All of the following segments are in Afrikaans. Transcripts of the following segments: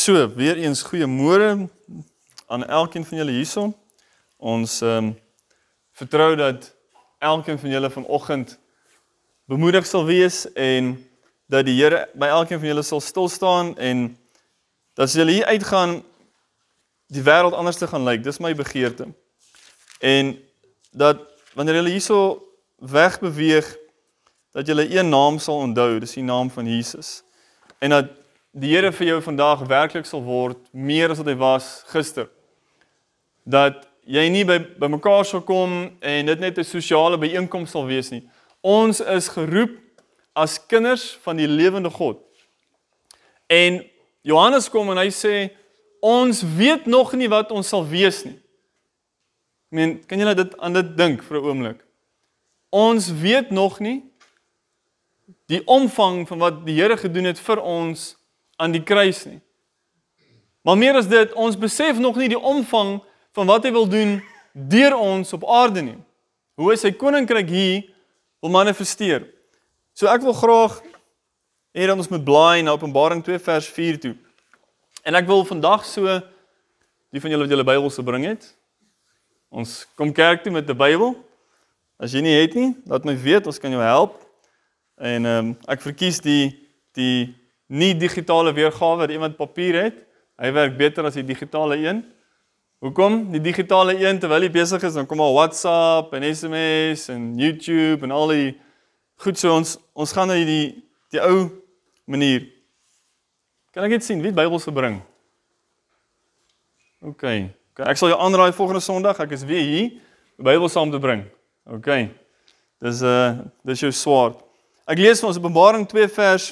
So, weer eens goeiemôre aan elkeen van julle hierson. Ons ehm um, vertrou dat elkeen van julle vanoggend bemoedig sal wees en dat die Here by elkeen van julle sal stil staan en dat as julle hier uitgaan die wêreld anders te gaan lyk. Dis my begeerte. En dat wanneer julle hierso wegbeweeg dat julle een naam sal onthou, dis die naam van Jesus. En dat die Here vir jou vandag werklik sal word meer as wat hy was gister. Dat jy nie by by mekaar sal kom en dit net 'n sosiale byeenkoms sal wees nie. Ons is geroep as kinders van die lewende God. En Johannes kom en hy sê ons weet nog nie wat ons sal wees nie. Ek meen, kan julle dit aan dit dink vir 'n oomblik? Ons weet nog nie die omvang van wat die Here gedoen het vir ons aan die kruis nie. Maar meer as dit, ons besef nog nie die omvang van wat hy wil doen deur ons op aarde nie. Hoe hy sy koninkryk hier wil manifesteer. So ek wil graag hê dat ons moet blaai na Openbaring 2 vers 4 toe. En ek wil vandag so die van julle wat julle Bybels gebring het. Ons kom kerk toe met 'n Bybel. As jy nie het nie, laat my weet, ons kan jou help. En ehm um, ek verkies die die nie digitale weergawe wat iemand papier het. Hy werk beter as die digitale een. Hoekom? Die digitale een terwyl jy besig is, dan kom al WhatsApp en SMS en YouTube en al die goed so ons ons gaan na die die ou manier. Kan ek dit sien wie die Bybel se bring? OK. OK, ek sal jou aanraai volgende Sondag, ek is weer hier, die Bybel saam te bring. OK. Dis uh dis jou swaard. Ek lees van ons Openbaring 2 vers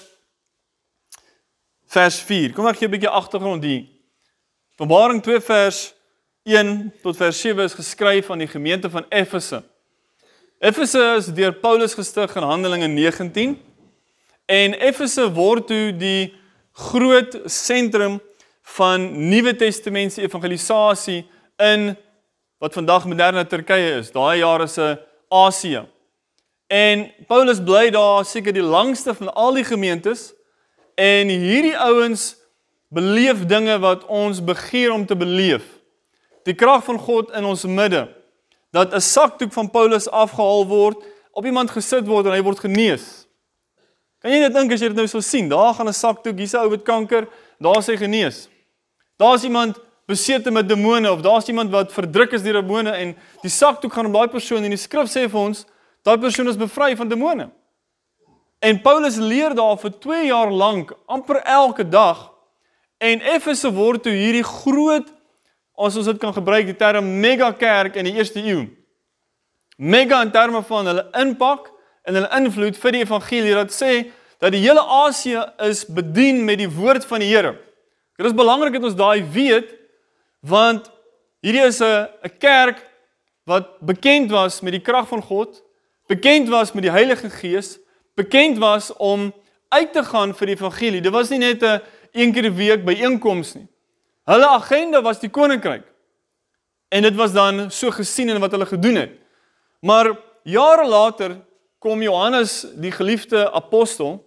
vers 4. Kom ek gee 'n bietjie agtergrond hier. Openbaring 2 vers 1 tot vers 7 is geskryf aan die gemeente van Efese. Efese is deur Paulus gestig in Handelinge 19 en Efese word toe die groot sentrum van Nuwe Testamentiese evangelisasie in wat vandag moderne Turkye is. Daai jare se Asië. En Paulus bly daar seker die langste van al die gemeentes En hierdie ouens beleef dinge wat ons begeer om te beleef. Die krag van God in ons midde. Dat 'n sakdoek van Paulus afgehaal word, op iemand gesit word en hy word genees. Kan jy net dink as jy dit nou sou sien? Daar gaan 'n sakdoek, hier's 'n ou met kanker, daar's hy genees. Daar's iemand besete met demone of daar's iemand wat verdruk is deur demone en die sakdoek gaan op daai persoon en die skrif sê vir ons, daai persoon is bevry van demone. En Paulus leer daar vir 2 jaar lank, amper elke dag. En Efese word toe hierdie groot as ons dit kan gebruik die term mega kerk in die eerste eeu. Mega in terme van hulle impak en hulle invloed vir die evangelie wat sê dat die hele Asië is bedien met die woord van die Here. Dit is belangrik dat ons daai weet want hierdie is 'n 'n kerk wat bekend was met die krag van God, bekend was met die Heilige Gees bekend was om uit te gaan vir die evangelie. Dit was nie net 'n een keer 'n week byeenkoms nie. Hulle agenda was die koninkryk. En dit was dan so gesien in wat hulle gedoen het. Maar jare later kom Johannes, die geliefde apostel,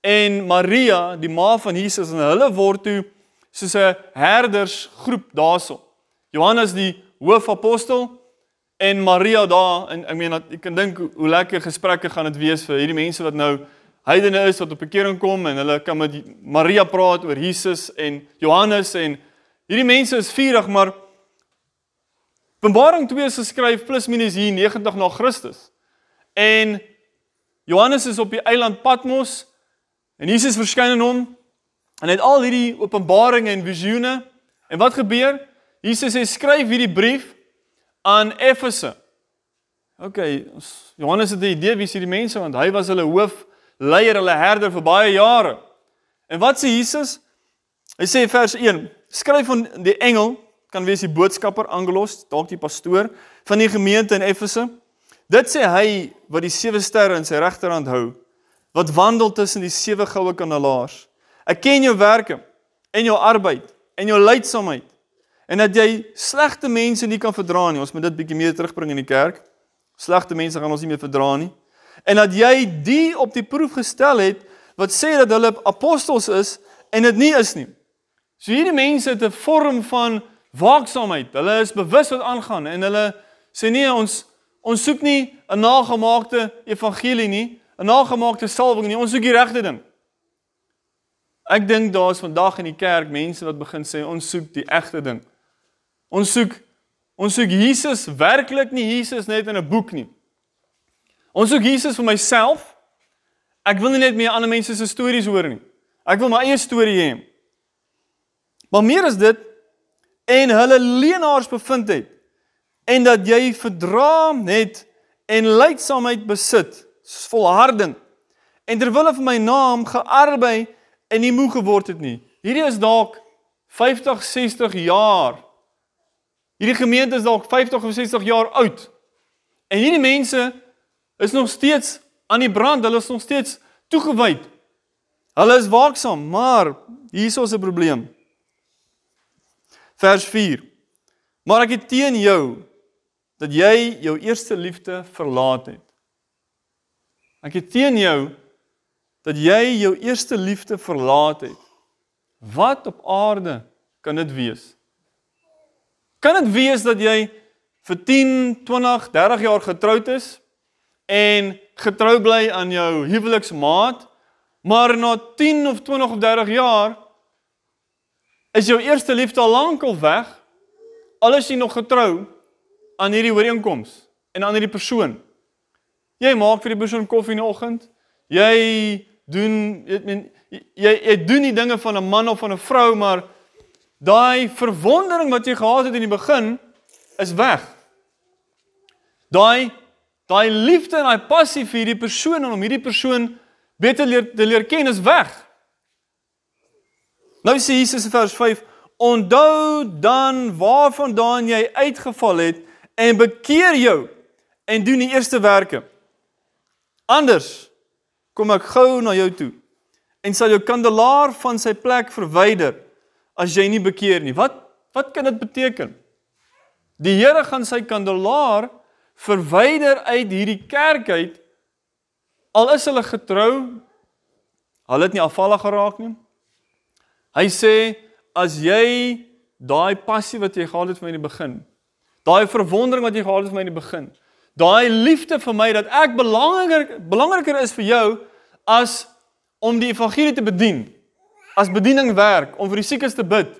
en Maria, die ma van Jesus en hulle word toe soos 'n herdersgroep daarso. Johannes die hoofapostel en Maria daar en ek meen ek kan dink hoe lekker gesprekke gaan dit wees vir hierdie mense wat nou heidene is wat op bekering kom en hulle kan met Maria praat oor Jesus en Johannes en hierdie mense is vurig maar Openbaring 2 is geskryf plus minus hier 90 na Christus. En Johannes is op die eiland Patmos en Jesus verskyn aan hom en hy het al hierdie openbarings en visioene en wat gebeur? Jesus sê skryf hierdie brief aan Efese. OK, Johannes het 'n idee wie hierdie mense want hy was hulle hoof leier, hulle herder vir baie jare. En wat sê Jesus? Hy sê vers 1: Skryf van die engel, kan wees die boodskapper Angelos, dalk die pastoor van die gemeente in Efese. Dit sê hy wat die sewe sterre in sy regterhand hou, wat wandel tussen die sewe goue kandelaars. Ek ken jou werke en jou arbeid en jou lydsaamheid En dat jy slegte mense nie kan verdra nie. Ons moet dit bietjie meer terugbring in die kerk. Slegte mense gaan ons nie meer verdra nie. En dat jy die op die proef gestel het wat sê dat hulle apostels is en dit nie is nie. So hierdie mense het 'n vorm van waaksaamheid. Hulle is bewus wat aangaan en hulle sê nee, ons ons soek nie 'n nagemaakte evangelie nie, 'n nagemaakte salwing nie. Ons soek die regte ding. Ek dink daar's vandag in die kerk mense wat begin sê ons soek die egte ding. Ons soek ons soek Jesus werklik nie Jesus net in 'n boek nie. Ons soek Jesus vir myself. Ek wil nie net meer ander mense se stories hoor nie. Ek wil my eie storie hê. Maar meer as dit en hulle leenaars bevind het en dat jy verdraam het en lydsaamheid besit, volharding en terwyl vir my naam gearbei en nie moeg geword het nie. Hierdie is dalk 50, 60 jaar. Hierdie gemeente is dalk 50 of 60 jaar oud. En hierdie mense is nog steeds aan die brand, hulle is nog steeds toegewyd. Hulle is waaksaam, maar hier is 'n probleem. Vers 4. Maar ek het teen jou dat jy jou eerste liefde verlaat het. Ek het teen jou dat jy jou eerste liefde verlaat het. Wat op aarde kan dit wees? Kan dit wees dat jy vir 10, 20, 30 jaar getroud is en getrou bly aan jou huweliksmaat, maar na 10 of 20 of 30 jaar is jou eerste liefde al lankal weg? Al is nog getrou aan hierdie ooreenkoms en aan hierdie persoon. Jy maak vir die persoon koffie in die oggend. Jy doen ek meen jy jy doen die dinge van 'n man of van 'n vrou, maar daai verwondering wat jy gehad het in die begin is weg. Daai daai liefde en daai passie vir hierdie persoon en om hierdie persoon beter leer te leer ken is weg. Nou sê Jesus in vers 5: "Onthou dan waarvandaan jy uitgeval het en bekeer jou en doen die eerste werke. Anders kom ek gou na jou toe en sal jou kandelaar van sy plek verwyder as jy nie bekeer nie." Wat wat kan dit beteken? Die Here gaan sy kandelaar verwyder uit hierdie kerk uit al is hulle getrou hulle het nie afvallig geraak nie hy sê as jy daai passie wat jy gehad het van in die begin daai verwondering wat jy gehad het van in die begin daai liefde vir my dat ek belangriker belangriker is vir jou as om die evangelie te bedien as bediening werk om vir die siekes te bid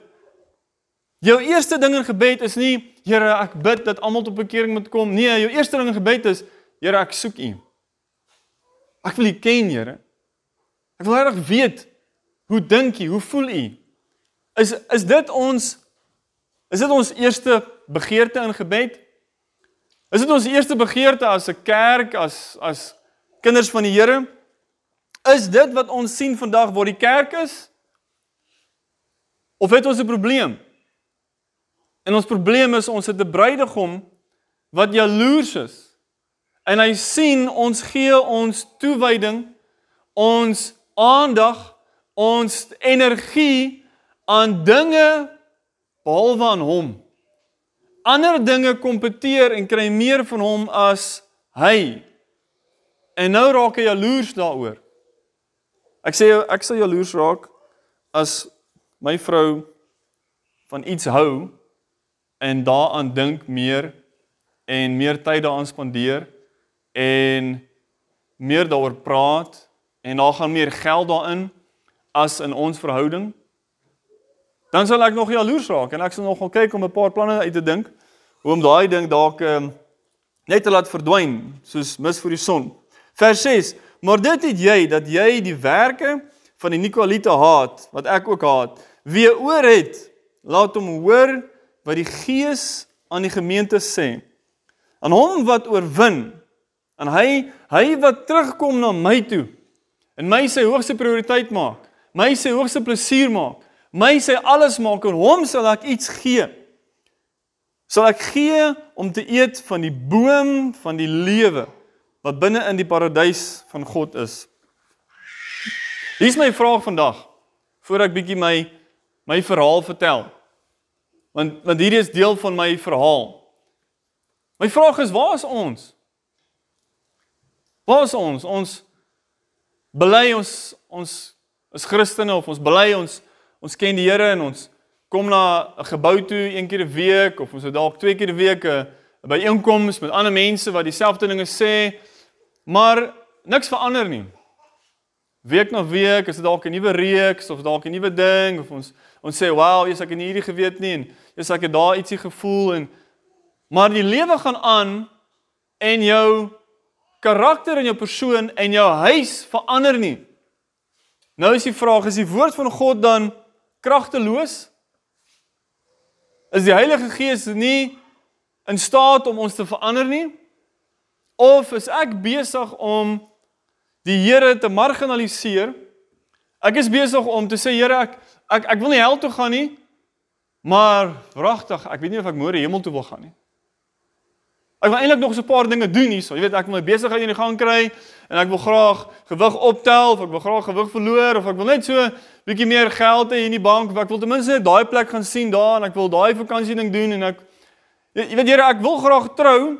jou eerste ding in gebed is nie Here, ek bid dat almal tot bekering moet kom. Nee, jou eerste ding in gebed is, Here, ek soek U. Ek wil U ken, Here. Ek wil regtig weet hoe dink U? Hoe voel U? Is is dit ons is dit ons eerste begeerte in gebed? Is dit ons eerste begeerte as 'n kerk, as as kinders van die Here? Is dit wat ons sien vandag waar die kerk is? Of het ons 'n probleem? En ons probleem is ons het 'n bruidegom wat jaloers is. En hy sien ons gee ons toewyding, ons aandag, ons energie aan dinge behalwe aan hom. Ander dinge kompeteer en kry meer van hom as hy. En nou raak hy jaloers daaroor. Ek sê ek sal jaloers raak as my vrou van iets hou en daaraan dink meer en meer tyd daaraan spandeer en meer daaroor praat en daar gaan meer geld daarin as in ons verhouding dan sal ek nog jaloers raak en ek sal nog gaan kyk om 'n paar planne uit te dink hoe om daai ding dalk um, net te laat verdwyn soos mis vir die son. Vers 6 maar dit het jy dat jy die werke van die Nikolaiete haat wat ek ook haat wie oor het laat hom hoor wat die Gees aan die gemeente sê. Aan hom wat oorwin, aan hy hy wat terugkom na my toe en my sy hoogste prioriteit maak, my sy hoogste plesier maak, my sy alles maak en hom sal ek iets gee. Sal ek gee om te eet van die boom van die lewe wat binne in die paradys van God is. Hier is my vraag vandag voor ek bietjie my my verhaal vertel. Want want hierdie is deel van my verhaal. My vraag is waar is ons? Waar is ons? Ons bely ons ons is Christene of ons bely ons ons ken die Here en ons kom na 'n gebou toe een keer 'n week of ons het dalk twee keer 'n week 'n byeenkoms met ander mense wat dieselfde dinge sê, maar niks verander nie. Week na week is dit dalk 'n nuwe reeks of dalk 'n nuwe ding of ons ons sê, "Wow, jy's ek het hierdie geweet nie en jy's ek het daar ietsie gevoel en maar die lewe gaan aan en jou karakter en jou persoon en jou huis verander nie. Nou is die vraag, is die woord van God dan kragteloos? Is die Heilige Gees nie in staat om ons te verander nie? Of is ek besig om die Here te marginaliseer? Ek is besig om te sê Here, ek ek ek wil nie hel toe gaan nie. Maar wragtig, ek weet nie of ek môre hemel toe wil gaan nie. Ek wil eintlik nog so 'n paar dinge doen hierso. Jy weet, ek wil my besigheid in die gang kry en ek wil graag gewig optel of ek wil graag gewig verloor of ek wil net so bietjie meer geld hê in die bank of ek wil ten minste daai plek gaan sien daar en ek wil daai vakansie ding doen en ek jy weet Here, ek wil graag trou,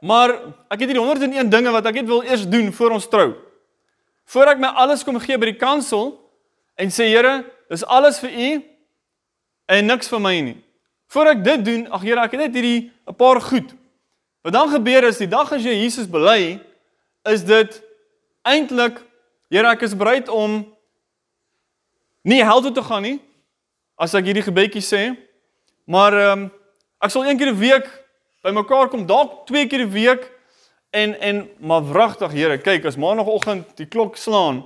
Maar ek het hier 101 dinge wat ek net wil eers doen voor ons trou. Voor ek my alles kom gee by die kansel en sê Here, dis alles vir U en niks vir my nie. Voor ek dit doen, ag Here, ek het net hierdie 'n paar goed. Wat dan gebeur is die dag as jy Jesus bely, is dit eintlik Here, ek is bereid om nie hel toe te gaan nie as ek hierdie gebedjie sê, maar ehm um, ek sal een keer 'n week bymekaar kom dalk twee keer 'n week en en maar wragtig Here, kyk as maandagooggend die klok slaan,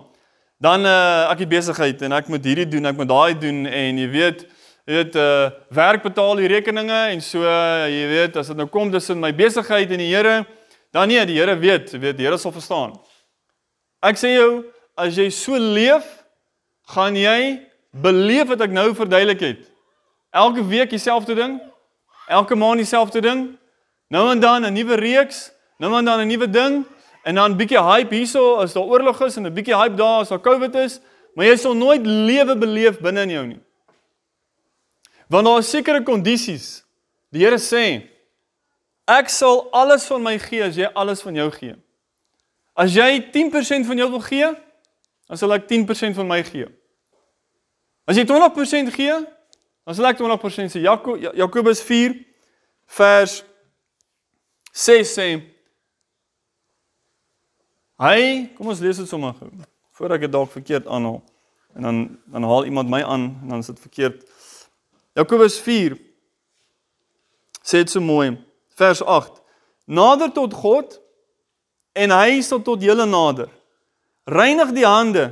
dan uh ek het besigheid en ek moet hierdie doen, ek moet daai doen en jy weet jy weet uh werk betaal die rekeninge en so uh, jy weet as dit nou kom tussen my besigheid en die Here, dan nee, die Here weet, jy weet die Here sal verstaan. Ek sê jou, as jy so leef, gaan jy beleef wat ek nou verduidelik het. Elke week dieselfde ding, elke maand dieselfde ding, Nou en dan 'n nuwe reeks, nou en dan 'n nuwe ding en dan bietjie hype hierso as daar oorlog is en 'n bietjie hype daar as daar COVID is, maar jy sal nooit lewe beleef binne in jou nie. Want daar is sekere kondisies. Die Here sê ek sal alles van my gee as jy alles van jou gee. As jy 10% van jou wil gee, dan sal ek 10% van my gee. As jy 20% gee, dan sal ek 20% sê Jakobus 4 vers 6 sê Hy, kom ons lees dit sommer gou voordat ek dit dalk verkeerd aanhaal. En dan dan haal iemand my aan en dan is dit verkeerd. Jakobus 4 sê dit so mooi. Vers 8. Nader tot God en hy sal tot julle nader. Reinig die hande,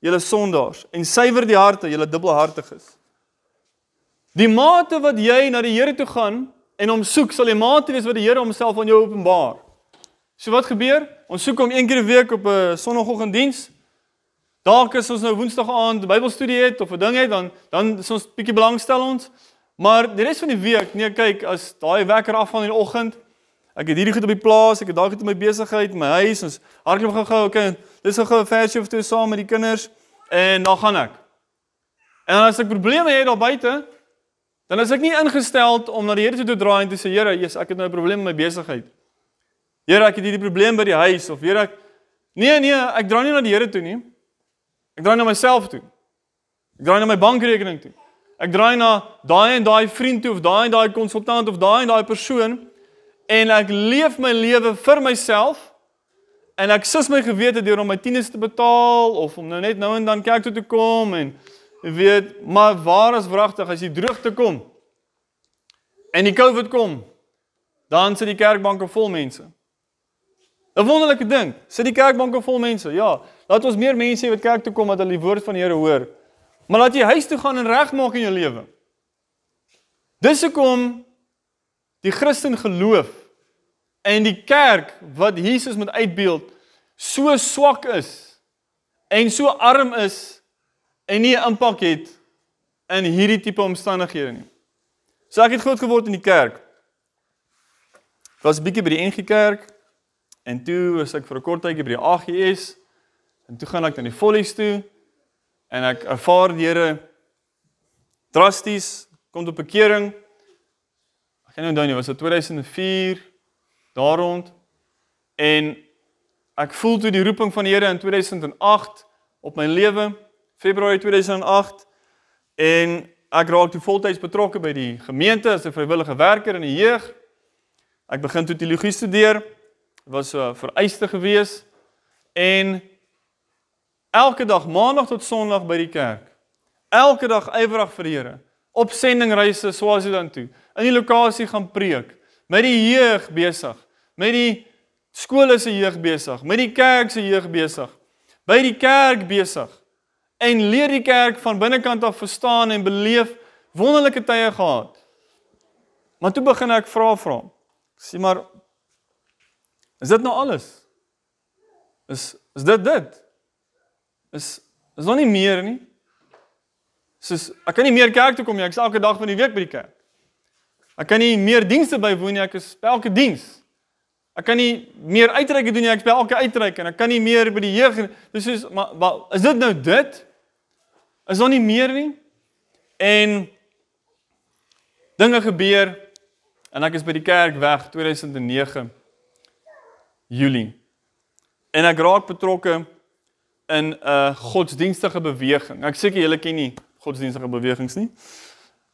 julle sondaars, en suiwer die harte, julle dubbelhartiges. Die mate wat jy na die Here toe gaan, en hom soek, sal die mate wees wat die Here homself aan jou openbaar. So wat gebeur? Ons soek hom een keer 'n week op 'n Sondagoggenddiens. Dalk is ons nou Woensdag aand Bybelstudie het of 'n ding het, dan dan is ons bietjie belangstel ons. Maar die res van die week, nee, kyk, as daai wekker af van in die oggend, ek het hierdie goed op die plaas, ek het daai goed in my besigheid, my huis, ons hardloop gou-gou, okay, dis gou 'n versie of twee saam met die kinders en dan gaan ek. En as ek probleme het daar buite, Dan is ek nie ingestel om na die Here toe te draai en te sê Here, Jesus, ek het nou 'n probleem met my besigheid. Here, ek het hierdie probleem by die huis of Here, ek Nee, nee, ek draai nie na die Here toe nie. Ek draai na myself toe. Ek draai na my bankrekening toe. Ek draai na daai en daai vriend toe of daai en daai konsultant of daai en daai persoon en ek leef my lewe vir myself en ek sus my gewete deur om my tieners te betaal of om nou net nou en dan kerk toe te kom en weet, maar waar is wragtig as die droogte kom? En die COVID kom, dan sit die kerkbanke vol mense. 'n Wonderlike ding, sit die kerkbanke vol mense. Ja, laat ons meer mense hê wat kerk toe kom wat hulle die woord van die Here hoor. Maar laat jy huis toe gaan en regmaak in jou lewe. Dis hoekom die Christen geloof en die kerk wat Jesus met uitbeeld so swak is en so arm is en nie 'n impak het in hierdie tipe omstandighede nie. So ek het groot geword in die kerk. Ek was 'n bietjie by die NG Kerk en toe was ek vir 'n kort tydjie by die AGS en toe gaan ek dan die Follies toe en ek ervaar die Here drasties kom tot bekering. Ek gaan nou dan nie, was dit 2004 daar rond en ek voel toe die roeping van die Here in 2008 op my lewe Februarie 2008 En ek raak toe voltyds betrokke by die gemeente as 'n vrywillige werker in die jeug. Ek begin toe teologie studeer. Dit was so vereiste gewees en elke dag maandag tot sonderdag by die kerk. Elke dag ywerig vir die Here. Op sendingreise Swaziland toe. In die lokasie gaan preek. Met die jeug besig. Met die skole se jeug besig. Met die kerk se jeug besig. By die kerk besig en leer die kerk van binnekant af verstaan en beleef wonderlike tye gehad. Maar toe begin ek vra vra. Sê maar is dit nou alles? Is is dit dit? Is is nog nie meer nie. Soos ek kan nie meer kerk toe kom nie. Ek is elke dag van die week by die kerk. Ek kan nie meer dienste bywoon nie. Ek is elke diens. Ek kan nie meer uitreike doen nie. Ek by elke uitreik en ek kan nie meer by die jeug. Dis soos maar, maar is dit nou dit? Is daar nie meer nie? En dinge gebeur en ek is by die kerk weg 2009 Julie. En ek raak betrokke in 'n godsdienstige beweging. Ek seker julle ken nie godsdienstige bewegings nie.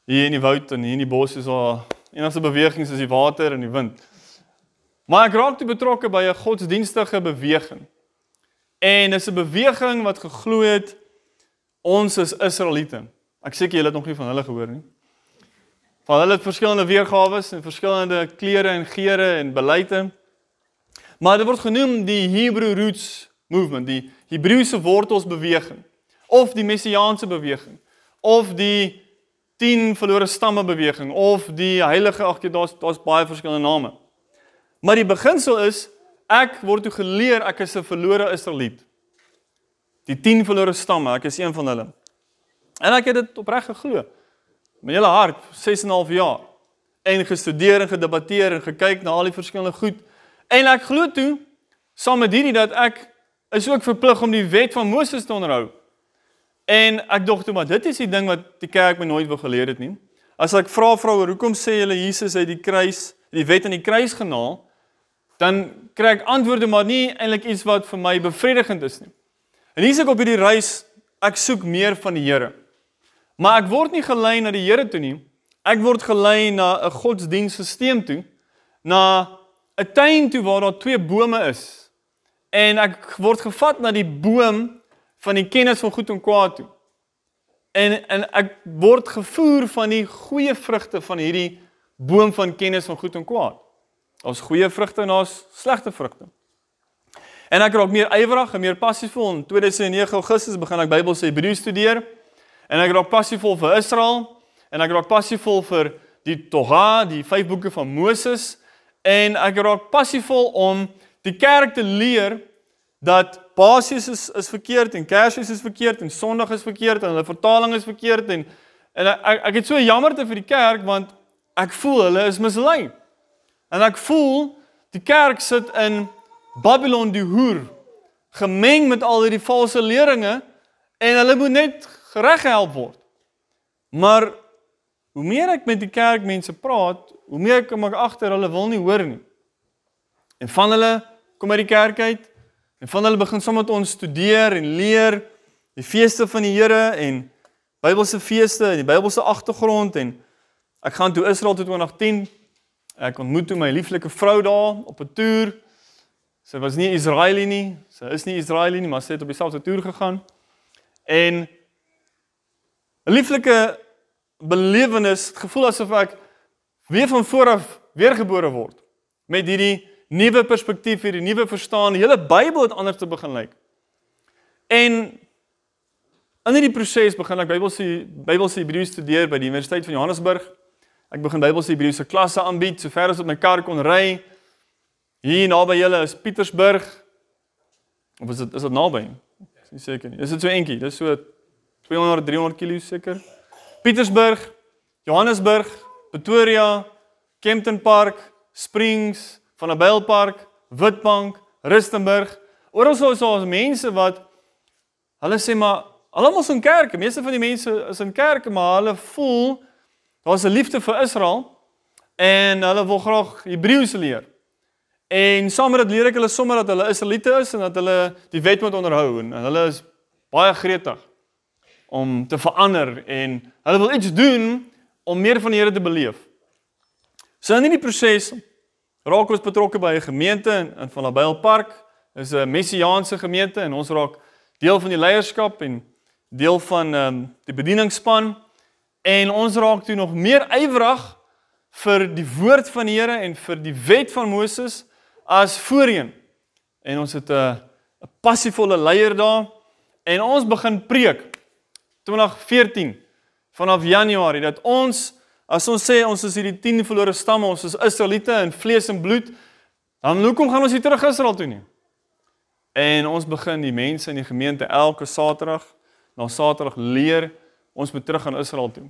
Hier in die woud en hier in die bos is daar enigste bewegings is die water en die wind. Maar ek raak toe betrokke by 'n godsdienstige beweging. En dis 'n beweging wat geglo het ons is Israeliete. Ek seker julle het nog nie van hulle gehoor nie. Van hulle het verskillende weergawe en verskillende kleure en geure en beleide. Maar dit word genoem die Hebrew Roots Movement, die Hebreëse wortels beweging of die messiaanse beweging of die 10 verlore stamme beweging of die heilige ag daar's daar's baie verskillende name. Maar die beginsel is ek word toe geleer ek is 'n verlore Israeliet. Die 10 verlore stamme, ek is een van hulle. En ek het dit opreg geglo. Met hele hart, 6 en 'n half jaar. En gestudeer en gedebatteer en gekyk na al die verskillende goed. En ek glo toe saam met hierdie dat ek is ook verplig om die wet van Moses te onderhou. En ek dink toe maar dit is die ding wat die kerk my nooit wou geleer het nie. As ek vra vroue, hoekom sê julle Jesus uit die kruis, die wet aan die kruis genaal, dan kry ek antwoorde maar nie eintlik iets wat vir my bevredigend is nie. En hier's ek op hierdie reis, ek soek meer van die Here. Maar ek word nie gelei na die Here toe nie. Ek word gelei na 'n godsdienstelsel toe, na 'n tuin toe waar daar twee bome is. En ek word gevat na die boom van die kennis van goed en kwaad toe. En en ek word gevoer van die goeie vrugte van hierdie boom van kennis van goed en kwaad. Daar's goeie vrugte en daar's slegte vrugte. En ek raak meer ywerig en meer passievol. In 2009 Augustus begin ek Bybelse Hebreë studeer. En ek raak passievol vir Israel en ek raak passievol vir die Torah, die vyf boeke van Moses en ek raak passievol om die kerk te leer dat Paasies is is verkeerd en Kersfees is verkeerd en Sondag is verkeerd en hulle vertaling is verkeerd en en ek ek het so jammerte vir die kerk want ek voel hulle is mislei. En ek voel die kerk sit in Babylon die hoer gemeng met al hierdie valse leringe en hulle moet net reggehelp word. Maar hoe meer ek met die kerkmense praat, hoe meer kom ek agter hulle wil nie hoor nie. En van hulle kom uit die kerk uit en van hulle begin saam met ons studeer en leer die feeste van die Here en Bybelse feeste en die Bybelse agtergrond en ek gaan toe Israel toe 2010. Ek ontmoet toe my lieflike vrou daar op 'n toer Sy was nie Israelie nie. Sy is nie Israelie nie, maar sy het op dieselfde toer gegaan. En 'n lieflike belewenis, gevoel asof ek weer van voor af weergebore word met hierdie nuwe perspektief, hierdie nuwe verstaan. Die hele Bybel het anders te begin lyk. En in hierdie proses begin ek Bybelse Bybelse Hebreë studeer by die Universiteit van Johannesburg. Ek begin Bybelse Hebreëse klasse aanbied sover as wat my kar kon ry. Hier naby julle is Pietersburg. Of is dit is dit naby? Ek is nie seker nie. Is dit so eentjie? Dis so 200 300 km seker. Pietersburg, Johannesburg, Pretoria, Kempton Park, Springs, Vanderbijl Park, Witbank, Rustenburg. Oral so is ons mense wat hulle sê maar almal is in kerke. Meeste van die mense is in kerke, maar hulle voel daar's 'n liefde vir Israel en hulle wil graag Hebreëus leer. En saam met dit leer ek hulle sommer dat hulle Israeliete is en dat hulle die wet moet onderhou en hulle is baie gretig om te verander en hulle wil iets doen om meer van die Here te beleef. So in hierdie proses raak ons betrokke by 'n gemeente in, in van Nabyl Park. Dit is 'n messiaanse gemeente en ons raak deel van die leierskap en deel van ehm um, die bedieningsspan en ons raak toe nog meer ywerig vir die woord van die Here en vir die wet van Moses as voorheen. En ons het 'n 'n passievolle leier daar en ons begin preek 2014 vanaf Januarie dat ons as ons sê ons is hierdie 10 verlore stamme, ons is Israeliete in vlees en bloed, dan hoekom gaan ons nie terug Israel toe nie? En ons begin die mense in die gemeente elke Saterdag na Saterdag leer ons moet terug aan Israel toe.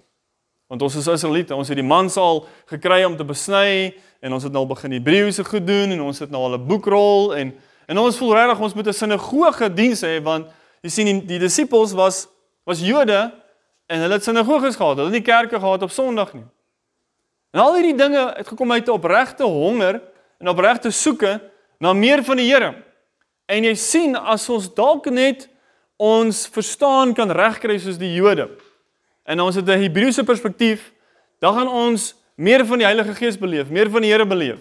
Want ons is Israeliete, ons het die mansaal gekry om te besny en ons het nou al begin Hebreëse goed doen en ons het nou al 'n boekrol en en ons voel regtig ons moet 'n sinagoge diens hê want jy sien die, die disippels was was Jode en hulle het sinagoges gehad. Hulle het nie kerke gehad op Sondag nie. En al hierdie dinge het gekom uit 'n opregte honger en opregte soeke na meer van die Here. En jy sien as ons dalk net ons verstaan kan regkry soos die Jode. En ons het 'n Hebreëse perspektief, dan gaan ons meer van die Heilige Gees beleef, meer van die Here beleef.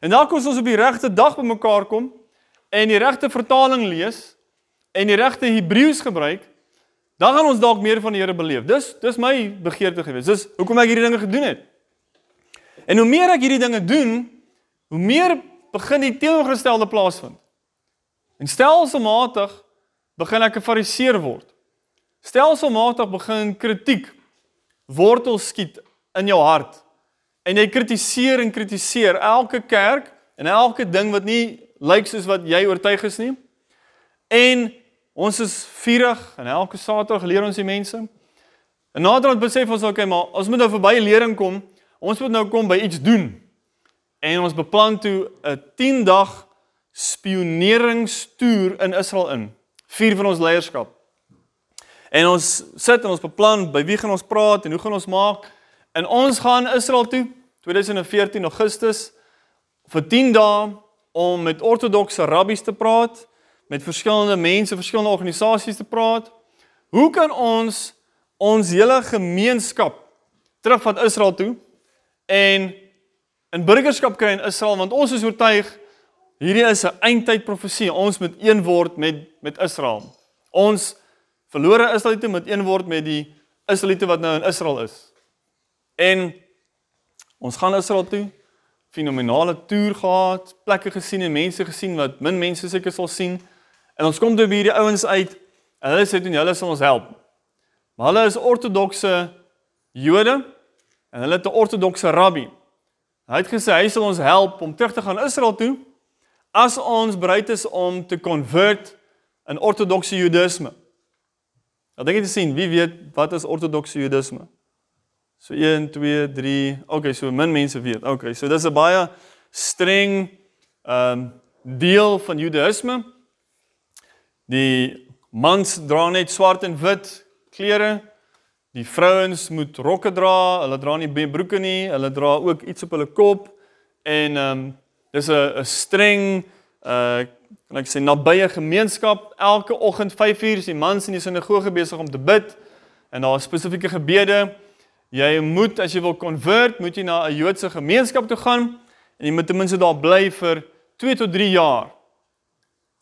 En dan kom ons op die regte dag bymekaar kom en die regte vertaling lees en die regte Hebreëus gebruik, dan gaan ons dalk meer van die Here beleef. Dis dis my begeerte gewees. Dis hoekom ek hierdie dinge gedoen het. En hoe meer ek hierdie dinge doen, hoe meer begin die teenoorgestelde plaasvind. En stelselmatig begin ek 'n fariseer word. Stelselmatig begin kritiek wortel skiet in jou hart. En jy kritiseer en kritiseer elke kerk en elke ding wat nie lyk soos wat jy oortuig is nie. En ons is vurig en elke Saterdag leer ons die mense. En naderhand besef ons okay, maar ons moet nou verby lering kom. Ons moet nou kom by iets doen. En ons beplan toe 'n 10 dag spioneringstoer in Israel in vier van ons leierskap. En ons sit en ons beplan by wie gaan ons praat en hoe gaan ons maak? En ons gaan Israel toe 2014 Augustus vir 10 dae om met ortodokse rabbies te praat, met verskillende mense, verskillende organisasies te praat. Hoe kan ons ons hele gemeenskap terugvat Israel toe en 'n burgerskap kry in Israel want ons is oortuig Hierdie is 'n eindtyd profesie. Ons moet een word met met Israel. Ons verlore Israeliete moet een word met die Israeliete wat nou in Israel is. En ons gaan Israel toe. Fenominale toer gehad, plekke gesien en mense gesien wat min mense seker sal sien. En ons kom toe by hierdie ouens uit. En hulle sê toe hulle sal ons help. Maar hulle is ortodokse Jode en hulle het 'n ortodokse rabbi. Hy het gesê hy sal ons help om terug te gaan Israel toe as ons bereid is om te convert in ortodokse Judaïsme. Nou dink jy te sien, wie weet wat is ortodokse Judaïsme? So 1 2 3. Okay, so min mense weet. Okay, so dis 'n baie streng ehm um, deel van Judaïsme. Die mans dra net swart en wit klere. Die vrouens moet rokke dra. Hulle dra nie broeke nie. Hulle dra ook iets op hulle kop en ehm um, Dis 'n 'n streng uh kan ek sê nabye gemeenskap. Elke oggend 5uur is die mans in die sinagoge besig om te bid en daar is spesifieke gebede. Jy moet as jy wil convert, moet jy na 'n Joodse gemeenskap toe gaan en jy moet ten minste daar bly vir 2 tot 3 jaar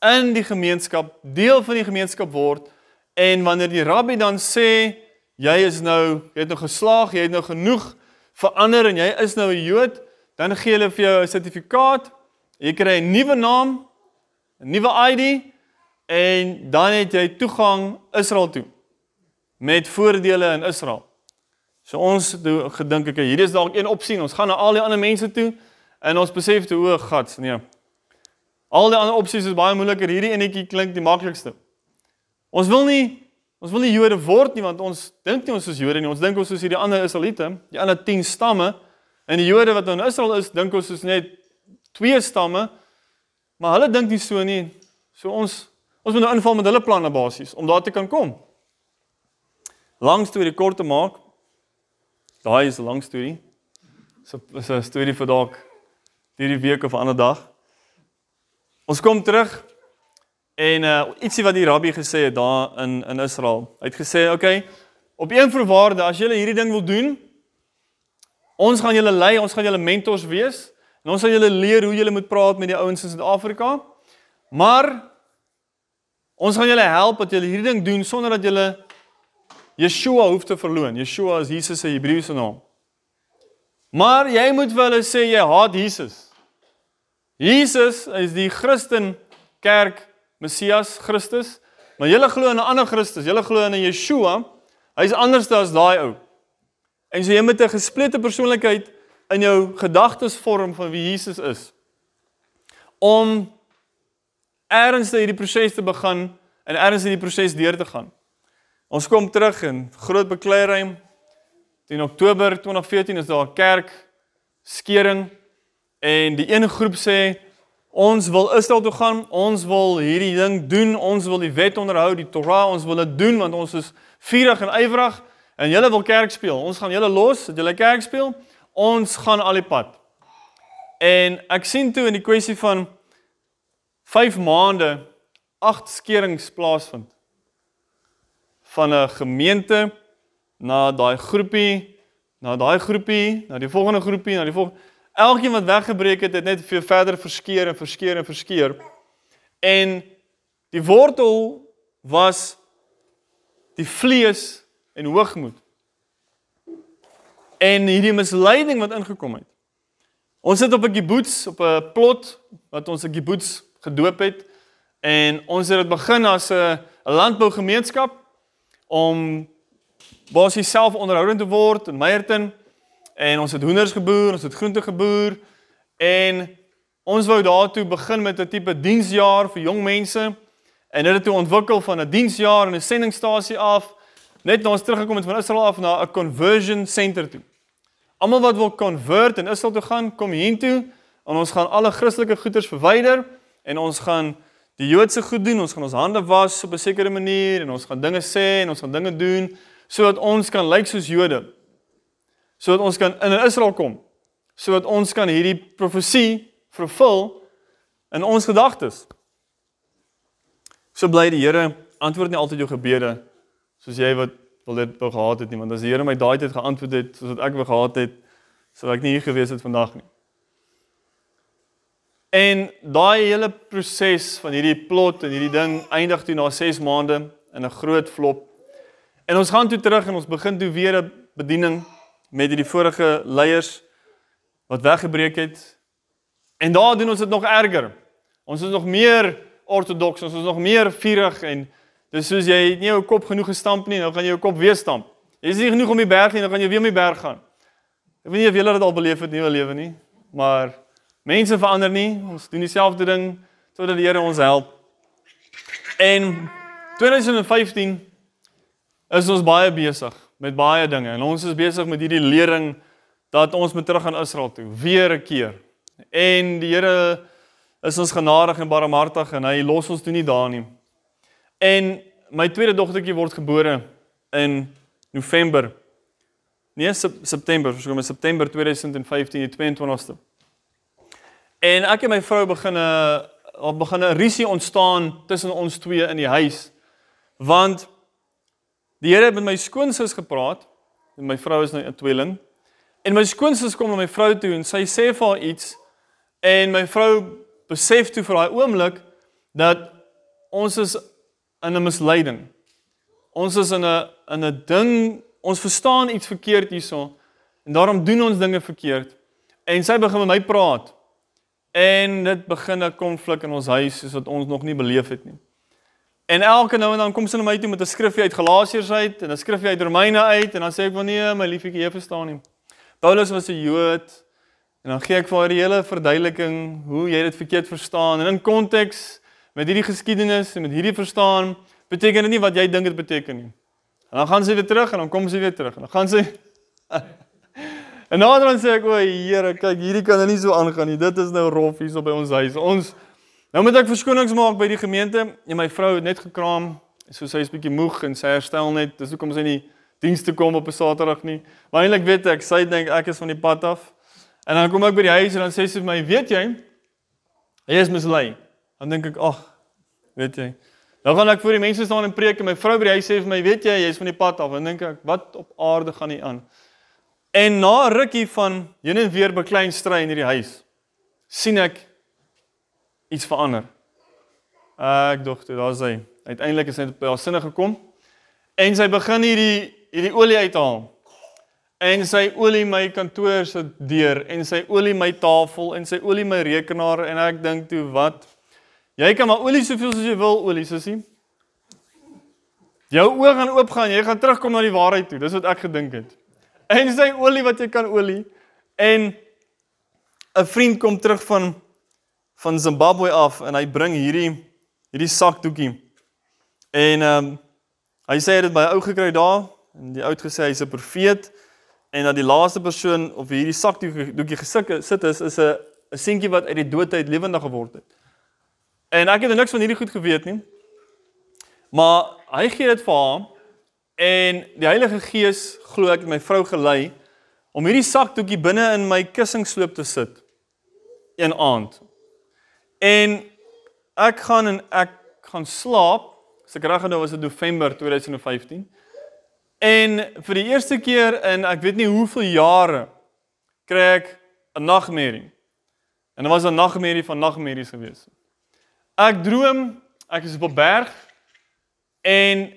in die gemeenskap, deel van die gemeenskap word en wanneer die rabbi dan sê jy is nou, jy het nou geslaag, jy het nou genoeg verander en jy is nou 'n Jood, dan gee hulle vir jou 'n sertifikaat. Jy kry 'n nuwe naam, 'n nuwe ID en dan het jy toegang Israel toe met voordele in Israel. So ons het gedink ek hier is dalk een opsie. Ons gaan na al die ander mense toe en ons besef toe o, God, nee. Al die ander opsies is baie moeiliker. Hierdie enetjie klink die maklikste. Ons wil nie ons wil nie Jode word nie want ons dink nie ons is Jode nie. Ons dink ons is hierdie ander Israeliete, die ander 10 stamme. En die Jode wat nou in Israel is, dink ons is net twee stamme. Maar hulle dink nie so nie. So ons ons moet nou inval met hulle planne basies om daar te kan kom. Lang storie kort te maak. Daai is 'n lang storie. So is 'n storie vir dalk hierdie week of 'n ander dag. Ons kom terug En uh ietsie wat die rabbi gesê het daar in in Israel. Hy het gesê, "Oké, okay, op een voorwaarde, as julle hierdie ding wil doen, ons gaan julle lei, ons gaan julle mentors wees en ons sal julle leer hoe julle moet praat met die ouens in Suid-Afrika. Maar ons gaan julle help dat julle hierdie ding doen sonder dat julle Yeshua hoef te verloon. Yeshua is Jesus se Hebreëse naam. Maar jy moet vir hulle sê jy haat Jesus. Jesus is die Christen kerk Messias Christus, maar julle glo in 'n ander Christus. Julle glo in 'n Yeshua. Hy's anders as daai ou. En so jy moet 'n gesplete persoonlikheid in jou gedagtes vorm van wie Jesus is. Om erns in hierdie proses te begin en erns in die proses deur te gaan. Ons kom terug in groot bekleiereim. In Oktober 2014 is daar 'n kerk skering en die een groep sê ons wil Israel toe gaan, ons wil hierdie ding doen, ons wil die wet onderhou, die Torah, ons wil dit doen want ons is vurig en ywerig en julle wil kerk speel. Ons gaan julle los, dat julle kerk speel. Ons gaan al die pad. En ek sien toe in die kwessie van 5 maande 8 skerings plaasvind van 'n gemeente na daai groepie, na daai groepie, na die volgende groepie, na die volgende Elkeen wat weggebreek het, het net vir verder verskeer en verskeer en verskeer. En die wortel was die vlees en hoogmoed. En hierdie misleiding wat ingekom het. Ons sit op 'n kibbutz, op 'n plot wat ons 'n kibbutz gedoop het en ons het dit begin as 'n landbougemeenskap om basies self onderhoudend te word in Meyerton en ons het hoenders geboer, ons het groente geboer en ons wou daartoe begin met 'n tipe diensjaar vir jong mense en dit het toe ontwikkel van 'n diensjaar en 'n sendingstasie af net nou ons teruggekom het van Israel af na 'n conversion center toe. Almal wat wil convert in Israel toe gaan, kom hiertoe en ons gaan alle Christelike goederes verwyder en ons gaan die Joodse goed doen, ons gaan ons hande was op 'n sekere manier en ons gaan dinge sê en ons gaan dinge doen sodat ons kan lyk soos Jode sodat ons kan in Israel kom sodat ons kan hierdie profesie vervul in ons gedagtes. So bly die Here antwoord nie altyd jou gebede soos jy wat wil dit wou gehad het nie want as die Here my daai tyd geantwoord het soos wat ek wou gehad het sou ek nie hier gewees het vandag nie. En daai hele proses van hierdie plot en hierdie ding eindig toe na 6 maande in 'n groot flop. En ons gaan toe terug en ons begin toe weer 'n bediening met die vorige leiers wat weggebreek het. En daar doen ons dit nog erger. Ons is nog meer ortodoks, ons is nog meer vurig en dis soos jy nie jou kop genoeg gestamp nie, nou gaan jy jou kop weer stamp. Jy is nie genoeg om die berg nie, nou gaan jy weer om die berg gaan. Ek weet nie of julle dit al beleef het in nuwe lewe nie, maar mense verander nie. Ons doen dieselfde ding totdat die Here ons help. En 2015 is ons baie besig met baie dinge en ons is besig met hierdie lering dat ons moet terug aan Israel toe weer 'n keer. En die Here is ons genadig en barmhartig en hy los ons toe nie daar nie. En my tweede dogtertjie word gebore in November. Nee, September, verskoon my September 2015, die 22ste. En ek en my vrou begin 'n begin 'n risie ontstaan tussen ons twee in die huis. Want Die Here het met my skoonsis gepraat. En my vrou is nou 'n tweeling. En my skoonsis kom na my vrou toe en sy sê vir haar iets en my vrou besef toe vir daai oomblik dat ons is in 'n misleiding. Ons is in 'n in 'n ding, ons verstaan iets verkeerd hierso en daarom doen ons dinge verkeerd. En sy begin met my praat. En dit begin 'n konflik in ons huis soos wat ons nog nie beleef het nie. En elke nou en dan kom sy na my toe met 'n skrifgie uit Galasiërs uit en 'n skrifgie uit Romeine uit en dan sê ek van nee, my liefie, jy verstaan nie. Paulus was 'n Jood en dan gee ek vir haar die hele verduideliking hoe jy dit verkeerd verstaan en in konteks met hierdie geskiedenis en met hierdie verstaan beteken dit nie wat jy dink dit beteken nie. En dan gaan sy weer terug en dan kom sy weer terug en dan gaan sy En dan sê ek o, Here, kyk, hierdie kan nou nie so aangaan nie. Dit is nou rof hier so by ons huis. Ons Nou moet ek verskonings maak by die gemeente. En my vrou het net gekraam. So sy is bietjie moeg en sy herstel net. Dis hoekom sy nie diens toe kom op 'n Saterdag nie. Maar eintlik weet ek, sy dink ek is van die pad af. En dan kom ek by die huis en dan sê sy vir my, "Weet jy, jy is mislei." Dan dink ek, "Ag, weet jy. Nou gaan ek voor die mense staan en preek en my vrou by die huis sê vir my, weet jy, jy's van die pad af. En dink ek, wat op aarde gaan nie aan? En na 'n rukkie van heen en weer beklein stry in hierdie huis, sien ek iets verander. Ek dog toe daar's hy. Uiteindelik is hy by haar sinne gekom en sy begin hierdie hierdie olie uithaal. En sy olie my kantoor se deur en sy olie my tafel en sy olie my rekenaar en ek dink toe wat Jy kan maar olie soveel soos jy wil olie sussie. Jou oë gaan oopgaan, jy gaan terugkom na die waarheid toe. Dis wat ek gedink het. En sy olie wat jy kan olie en 'n vriend kom terug van van Zimbabwe af en hy bring hierdie hierdie sakdoekie. En ehm um, hy sê dit by 'n ou gekry daar en die ou het gesê hy's 'n profeet en dat die laaste persoon of hierdie sakdoekie gesit is is 'n 'n seentjie wat uit die doodheid lewendig geword het. En ek het niks van hierdie goed geweet nie. Maar hy gee dit vir haar en die Heilige Gees glo ek het my vrou gelei om hierdie sakdoekie binne in my kussingsloop te sit een aand. En ek gaan en ek gaan slaap. As ek reg onthou was dit November 2015. En vir die eerste keer in ek weet nie hoeveel jare kry ek 'n nagmerrie. En dit was 'n nagmerrie van nagmerries geweest. Ek droom ek is op 'n berg en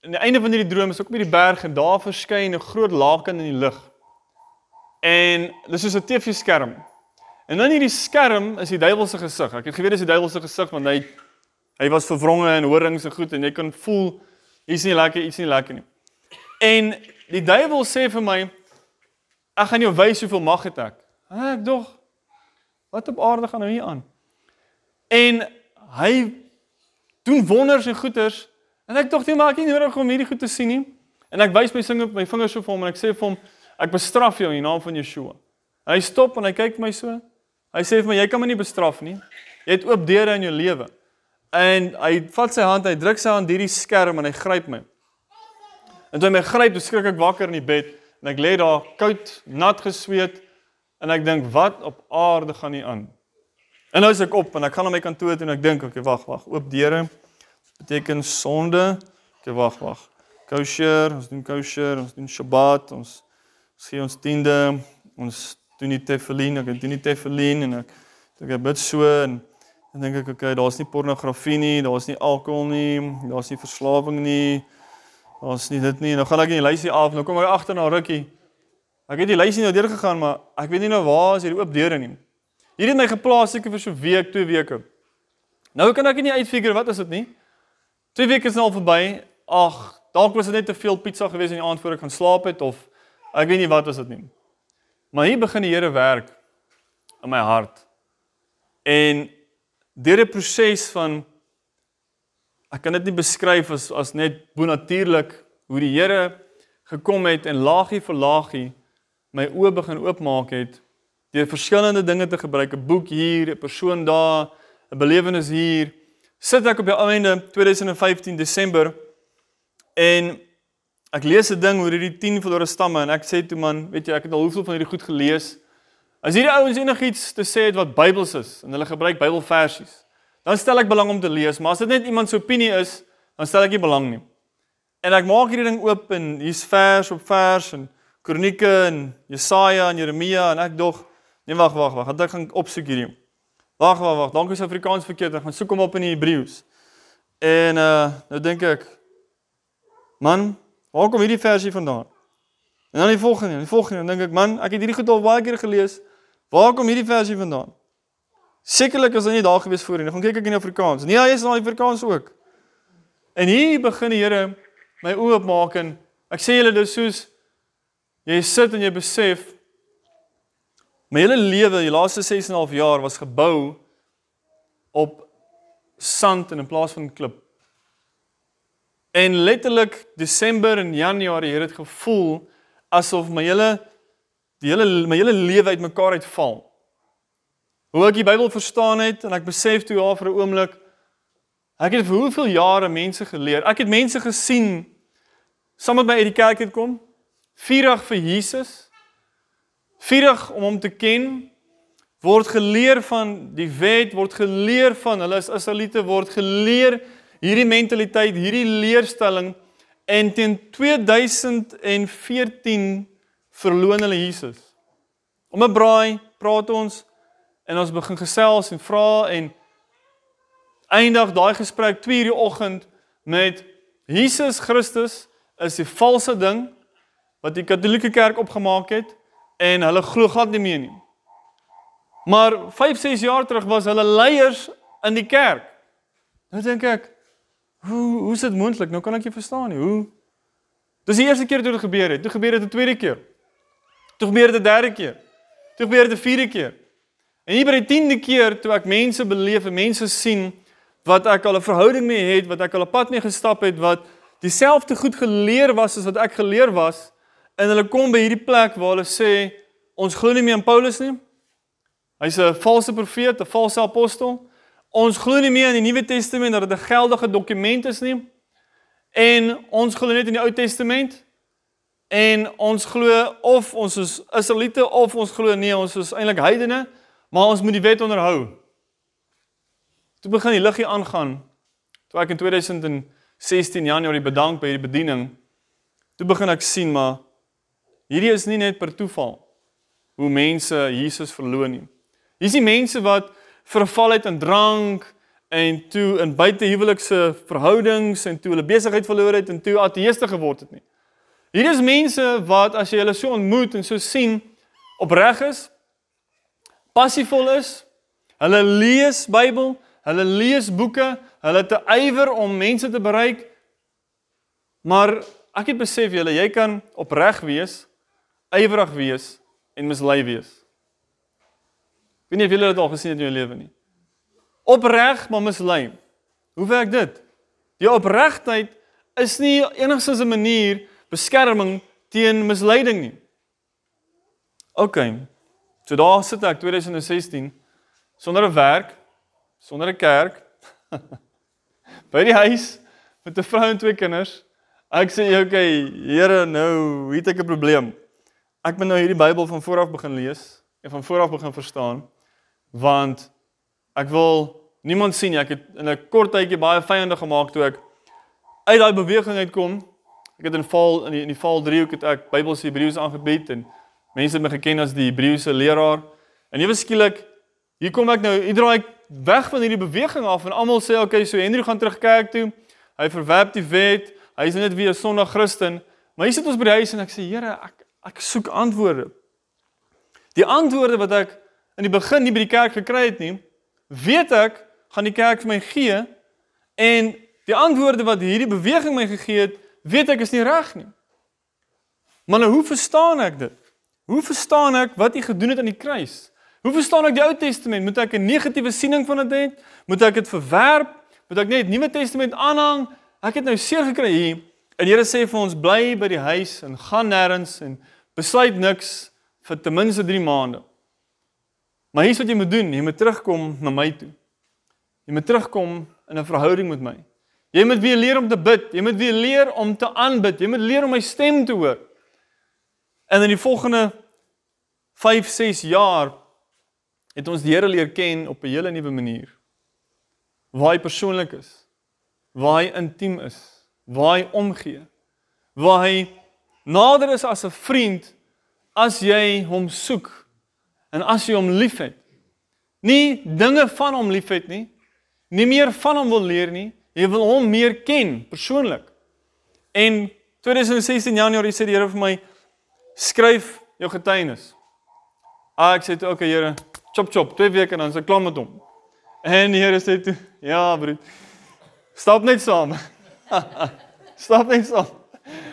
aan die einde van hierdie droom is ek op hierdie berg en daar verskyn 'n groot laken in die lug. En dis soos 'n TV-skerm. En dan hierdie skerm is die duiwel se gesig. Ek het geweet dis die duiwel se gesig want hy hy was verwronge en horings en goed en jy kan voel iets nie lekker, iets nie lekker nie. En die duiwel sê vir my ek gaan jou wys hoeveel mag het ek. Ek dog wat op aarde gaan nou hier aan? En hy doen wonders en goeders en ek dink jy maak nie nodig om hierdie goed te sien nie. En ek wys my singe my vingers so vir hom en ek sê vir hom ek bestraf jou in die naam van Yeshua. Hy stop en hy kyk my so. Hy sê vir my jy kan my nie bestraf nie. Jy het oop deure in jou lewe. En hy vat sy hand, hy druk sy hand hierdie skerm en hy gryp my. En toe hy my gryp, skrik ek wakker in die bed en ek lê daar koud, nat gesweet en ek dink wat op aarde gaan nie aan. En nou is ek op en ek gaan na my kantoor toe en ek dink, okay, wag, wag, oop deure beteken sonde. Okay, wag, wag. Kosher, ons doen kosher, ons doen Shabbat, ons gee ons tiende, ons doen die tefillin, ek doen die tefillin en ek ek bid so en dan dink ek, okay, daar's nie pornografie nie, daar's nie alkohol nie, daar's nie verslawing nie. Daar's nie dit nie. Nou gaan ek in die lysie af. Nou kom ek agter na rukkie. Ek het die lysie nou deur gegaan, maar ek weet nie nou waar is hierdie oop deure nie. Hierdie het my geplaas seker vir so 'n week, twee weke. Nou kan ek nie uitfigure wat is dit nie. Twee weke is nou al verby. Ag, dalk was dit net te veel pizza gewees in die aand voor ek gaan slaap het of ek weet nie wat was dit nie. Maar hier begin die Here werk in my hart. En deur 'n proses van ek kan dit nie beskryf as as net bonatuurlik hoe die Here gekom het en laagie vir laagie my oë begin oopmaak het deur verskillende dinge te gebruik, 'n boek hier, 'n persoon daar, 'n belewenis hier. Sit ek op die einde 2015 Desember en ek lees 'n ding oor hierdie 10 verlore stamme en ek sê toe man, weet jy, ek het al hoeveel van hierdie goed gelees. As hierdie ouens enigiets te sê het wat Bybels is en hulle gebruik Bybelversies, dan stel ek belang om te lees, maar as dit net iemand se opinie is, dan stel ek nie belang nie. En ek maak hierdie ding oop en hier's vers op vers en Kronieke en Jesaja en Jeremia en ek dog Nee wag wag wag, ek gaan opsoek hierdie. Wag wag wag, dankie is Afrikaans verkeerd. Ek gaan soek hom op in die Hebreëus. En uh nou dink ek man, waar kom hierdie versie vandaan? En dan die volgende, die volgende, dink ek man, ek het hierdie goed al baie keer gelees. Waar kom hierdie versie vandaan? Sekerlik is hy nie daar gewees voorheen. Dan gaan kyk ek in Afrikaans. Nee, hy is in Afrikaans ook. En hier begin die Here my oë oopmaak en ek sê julle dis soos jy sit en jy besef My hele lewe, die laaste 6 en 'n half jaar was gebou op sand in plaas van klip. En letterlik Desember en Januarie het dit gevoel asof my hele die hele my hele lewe uitmekaar uitval. Hoe ek die Bybel verstaan het en ek besef toe ja vir 'n oomblik ek het vir hoeveel jare mense geleer. Ek het mense gesien saam met my uit die kerk het kom. Vierig vir Jesus. Vierig om hom te ken, word geleer van die wet, word geleer van hulle is Israeliete word geleer hierdie mentaliteit, hierdie leerstelling en teen 2014 verloon hulle Jesus. Om 'n braai praat ons en ons begin gesels en vra en eindig daai gesprek 2:00 die oggend met Jesus Christus is die valse ding wat die Katolieke Kerk opgemaak het en hulle glo glad nie meer nie. Maar 5, 6 jaar terug was hulle leiers in die kerk. Nou dink ek, hoe hoe is dit moontlik? Nou kan ek nie verstaan nie. Hoe Dis die eerste keer toe dit gebeur het. Toe gebeur dit 'n tweede keer. Toe gebeur dit 'n derde keer. Toe gebeur dit 'n vierde keer. En hier by die 10de keer toe ek mense beleef en mense sien wat ek al 'n verhouding mee het, wat ek al 'n pad mee gestap het wat dieselfde goed geleer was as wat ek geleer was en hulle kom by hierdie plek waar hulle sê ons glo nie meer in Paulus nie. Hy's 'n valse profeet, 'n valse apostel. Ons glo nie meer in die Nuwe Testament dat dit 'n geldige dokument is nie. En ons glo net in die Ou Testament. En ons glo of ons is Israeliete of ons glo nee, ons is eintlik heidene, maar ons moet die wet onderhou. Toe begin die liggie aangaan. Toe ek in 2016 Januarie bedank by hierdie bediening, toe begin ek sien maar hierdie is nie net per toeval hoe mense Jesus verloon nie. Hier is die mense wat verval het in drank en toe in buitehuwelikse verhoudings en toe hulle besigheid verloor het en toe ateëste geword het nie. Hier is mense wat as jy hulle so ontmoet en so sien opreg is, passievol is, hulle lees Bybel, hulle lees boeke, hulle te ywer om mense te bereik. Maar ek het besef julle, jy kan opreg wees, ywerig wees en mislei wees. Ek weet nie of julle dit al gesien het in jou lewe nie. Opreg maar mislei. Hoe werk dit? Die opregtheid is nie enigsins 'n manier beskerming teen misleiding nie. OK. So daar sit ek 2016 sonder 'n werk, sonder 'n kerk by die huis met 'n vrou en twee kinders. Ek sê OK, Here, nou het ek 'n probleem. Ek moet nou hierdie Bybel van voor af begin lees en van voor af begin verstaan want ek wil niemand sien nie. Ek het in 'n kort tydjie baie vyande gemaak toe ek uit daai beweging uitkom. Ek het in val in die, in die val 3 ook het ek Bybelse Hebreëus aangebied en mense het my geken as die Hebreëse leraar. En ewe skielik hier kom ek nou, hier draai ek weg van hierdie beweging af en almal sê okay, so Henry gaan terug kerk toe. Hy verwerp die wet. Hy is net weer 'n sondige Christen. Maar hier sit ons by die huis en ek sê Here, ek ek soek antwoorde. Die antwoorde wat ek in die begin nie by die kerk gekry het nie, weet ek gaan die kerk vir my gee en die antwoorde wat hierdie beweging my gegee het, weet ek is nie reg nie. Maar nou hoe verstaan ek dit? Hoe verstaan ek wat hy gedoen het aan die kruis? Hoe verstaan ek die Ou Testament? Moet ek 'n negatiewe siening van dit hê? Moet ek dit verwerp? Moet ek net Nuwe Testament aanhang? Ek het nou seer gekry hier. En Here sê vir ons bly by die huis en gaan nêrens en besluit niks vir ten minste 3 maande. Maar hier's wat jy moet doen, jy moet terugkom na my toe. Jy moet terugkom in 'n verhouding met my. Jy moet weer leer om te bid, jy moet weer leer om te aanbid, jy moet leer om my stem te hoor. En in die volgende 5, 6 jaar het ons die Here leer ken op 'n hele nuwe manier. Waar hy persoonlik is, waar hy intiem is, waar hy omgee, waar hy nader is as 'n vriend as jy hom soek en as jy hom liefhet. Nie dinge van hom liefhet nie, nie meer van hom wil leer nie, jy wil hom meer ken persoonlik. En 2016 Januarie sê die Here vir my skryf jou getuienis. Ah ek sê toe okay Here, chop chop, twee weke en dan is ek klaar met hom. En die Here sê toe, ja broer. Stap net saam. Stap net saam.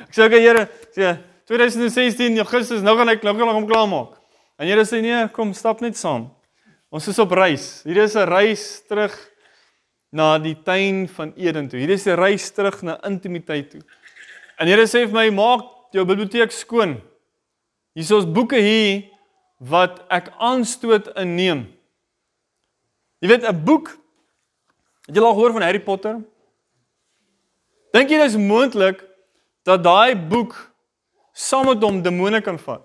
Ek sê okay Here, sê 2016 Augustus nou gaan ek nou gaan hom klaar maak. En Here sê nee, kom stap net saam. Ons is op reis. Hier is 'n reis terug na die tuin van Eden toe. Hier is 'n reis terug na intimiteit toe. En Here sê vir my, maak jou biblioteek skoon. Hier is ons boeke hier wat ek aanstoot inneem. Jy weet 'n boek Het jy al gehoor van Harry Potter? Dink jy dit is moontlik dat daai boek saam met hom demone kan vat?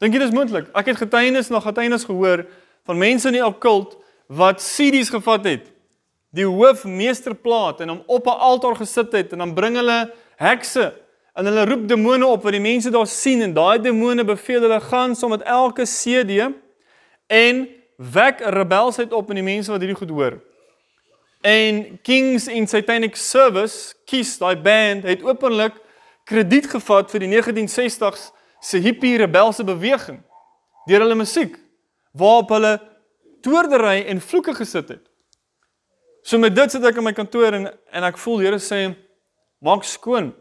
Dink jy dis moontlik? Ek het getuienis na getuienis gehoor van mense in die okkult wat CD's gevat het, die hoofmeesterplaat en hom op 'n altaar gesit het en dan bring hulle hekse en hulle roep demone op wat die mense daar sien en daai demone beveel hulle gaan saam met elke CD en wek rebelsheid op in die mense wat hierdie goed hoor. En Kings in Satanic Service, kies daai band het openlik krediet gevat vir die 1960s se hippie rebelse beweging deur hulle musiek waarop hulle toordery en vloeke gesit het. So met dit sit ek in my kantoor en en ek voel Here sê maak skoon.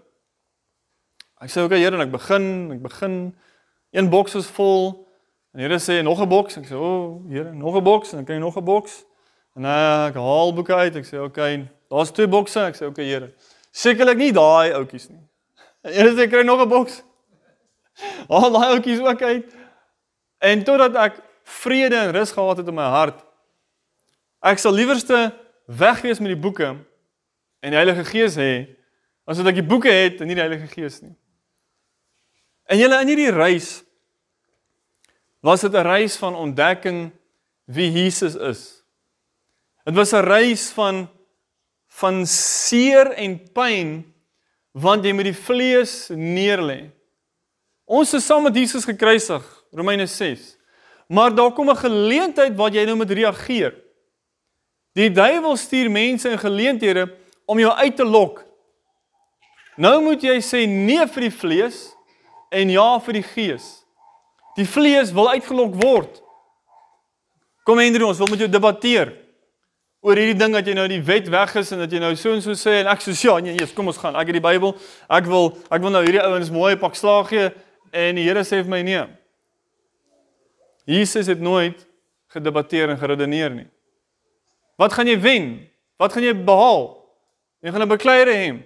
Ek sê okay Here en ek begin, ek begin een boks is vol en Here sê nog 'n boks. Ek sê o, oh, Here, nog 'n boks en dan kry jy nog 'n boks. En ek haal boeke uit. Ek sê okay, daar's twee bokse. Ek sê okay Here. Sekerlik nie daai oudjies nie. En Here sê kry nog 'n boks. Al daai oudjies ook uit. En totdat ek vrede en rus gehad het in my hart. Ek sal liewerste weg wees met die boeke en die Heilige Gees hê as wat ek die boeke het en nie die Heilige Gees nie. En julle in hierdie reis was dit 'n reis van ontdekking wie Jesus is. Dit was 'n reis van van seer en pyn want jy moet die vlees neerlê. Ons is saam met Jesus gekruisig, Romeine 6. Maar daar kom 'n geleentheid waar jy nou moet reageer. Die duiwel stuur mense in geleenthede om jou uit te lok. Nou moet jy sê nee vir die vlees en ja vir die gees. Die vlees wil uitgelok word. Kom Hendrik, ons wil met jou debatteer oor hierdie ding dat jy nou die wet weg is en dat jy nou so en so sê en ek sê ja, nee, Jesus, kom ons gaan. Ek het die Bybel. Ek wil ek wil nou hierdie ouens mooi pak slaag gee en die Here sê vir my nee. Jesus het nooit gedebatteer en geredeneer nie. Wat gaan jy wen? Wat gaan jy behaal? Jy gaan 'n bekleier hê.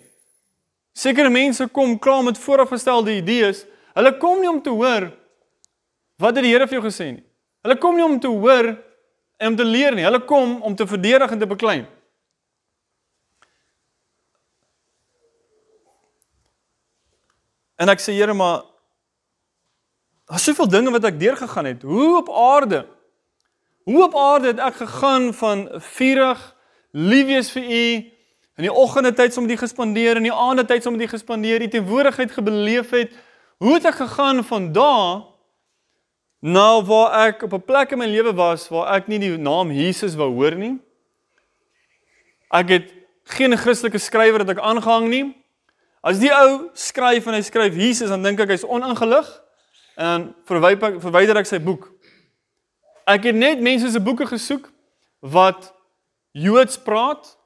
Sekere mense kom klaar met voorafgestelde idees. Hulle kom nie om te hoor wat het die Here vir jou gesê nie. Hulle kom nie om te hoor om te leer nie. Hulle kom om te verdedig en te beklei. En ek sê Here, maar Daar's soveel dinge wat ek deurgegaan het. Hoe op aarde? Hoe op aarde het ek gegaan van vurig lief wees vir u in die oggende tyd om dit gespandeer en die aande tyd om dit gespandeer, die teenwoordigheid gebeleef het. Hoe het ek gegaan van daar nou waar ek op 'n plek in my lewe was waar ek nie die naam Jesus wou hoor nie. Ek het geen Christelike skrywer wat ek aangehang nie. As die ou skryf en hy skryf Jesus dan dink ek hy's oningelig en verwyder verwyder ek sy boek. Ek het net mense se boeke gesoek wat Joods praat.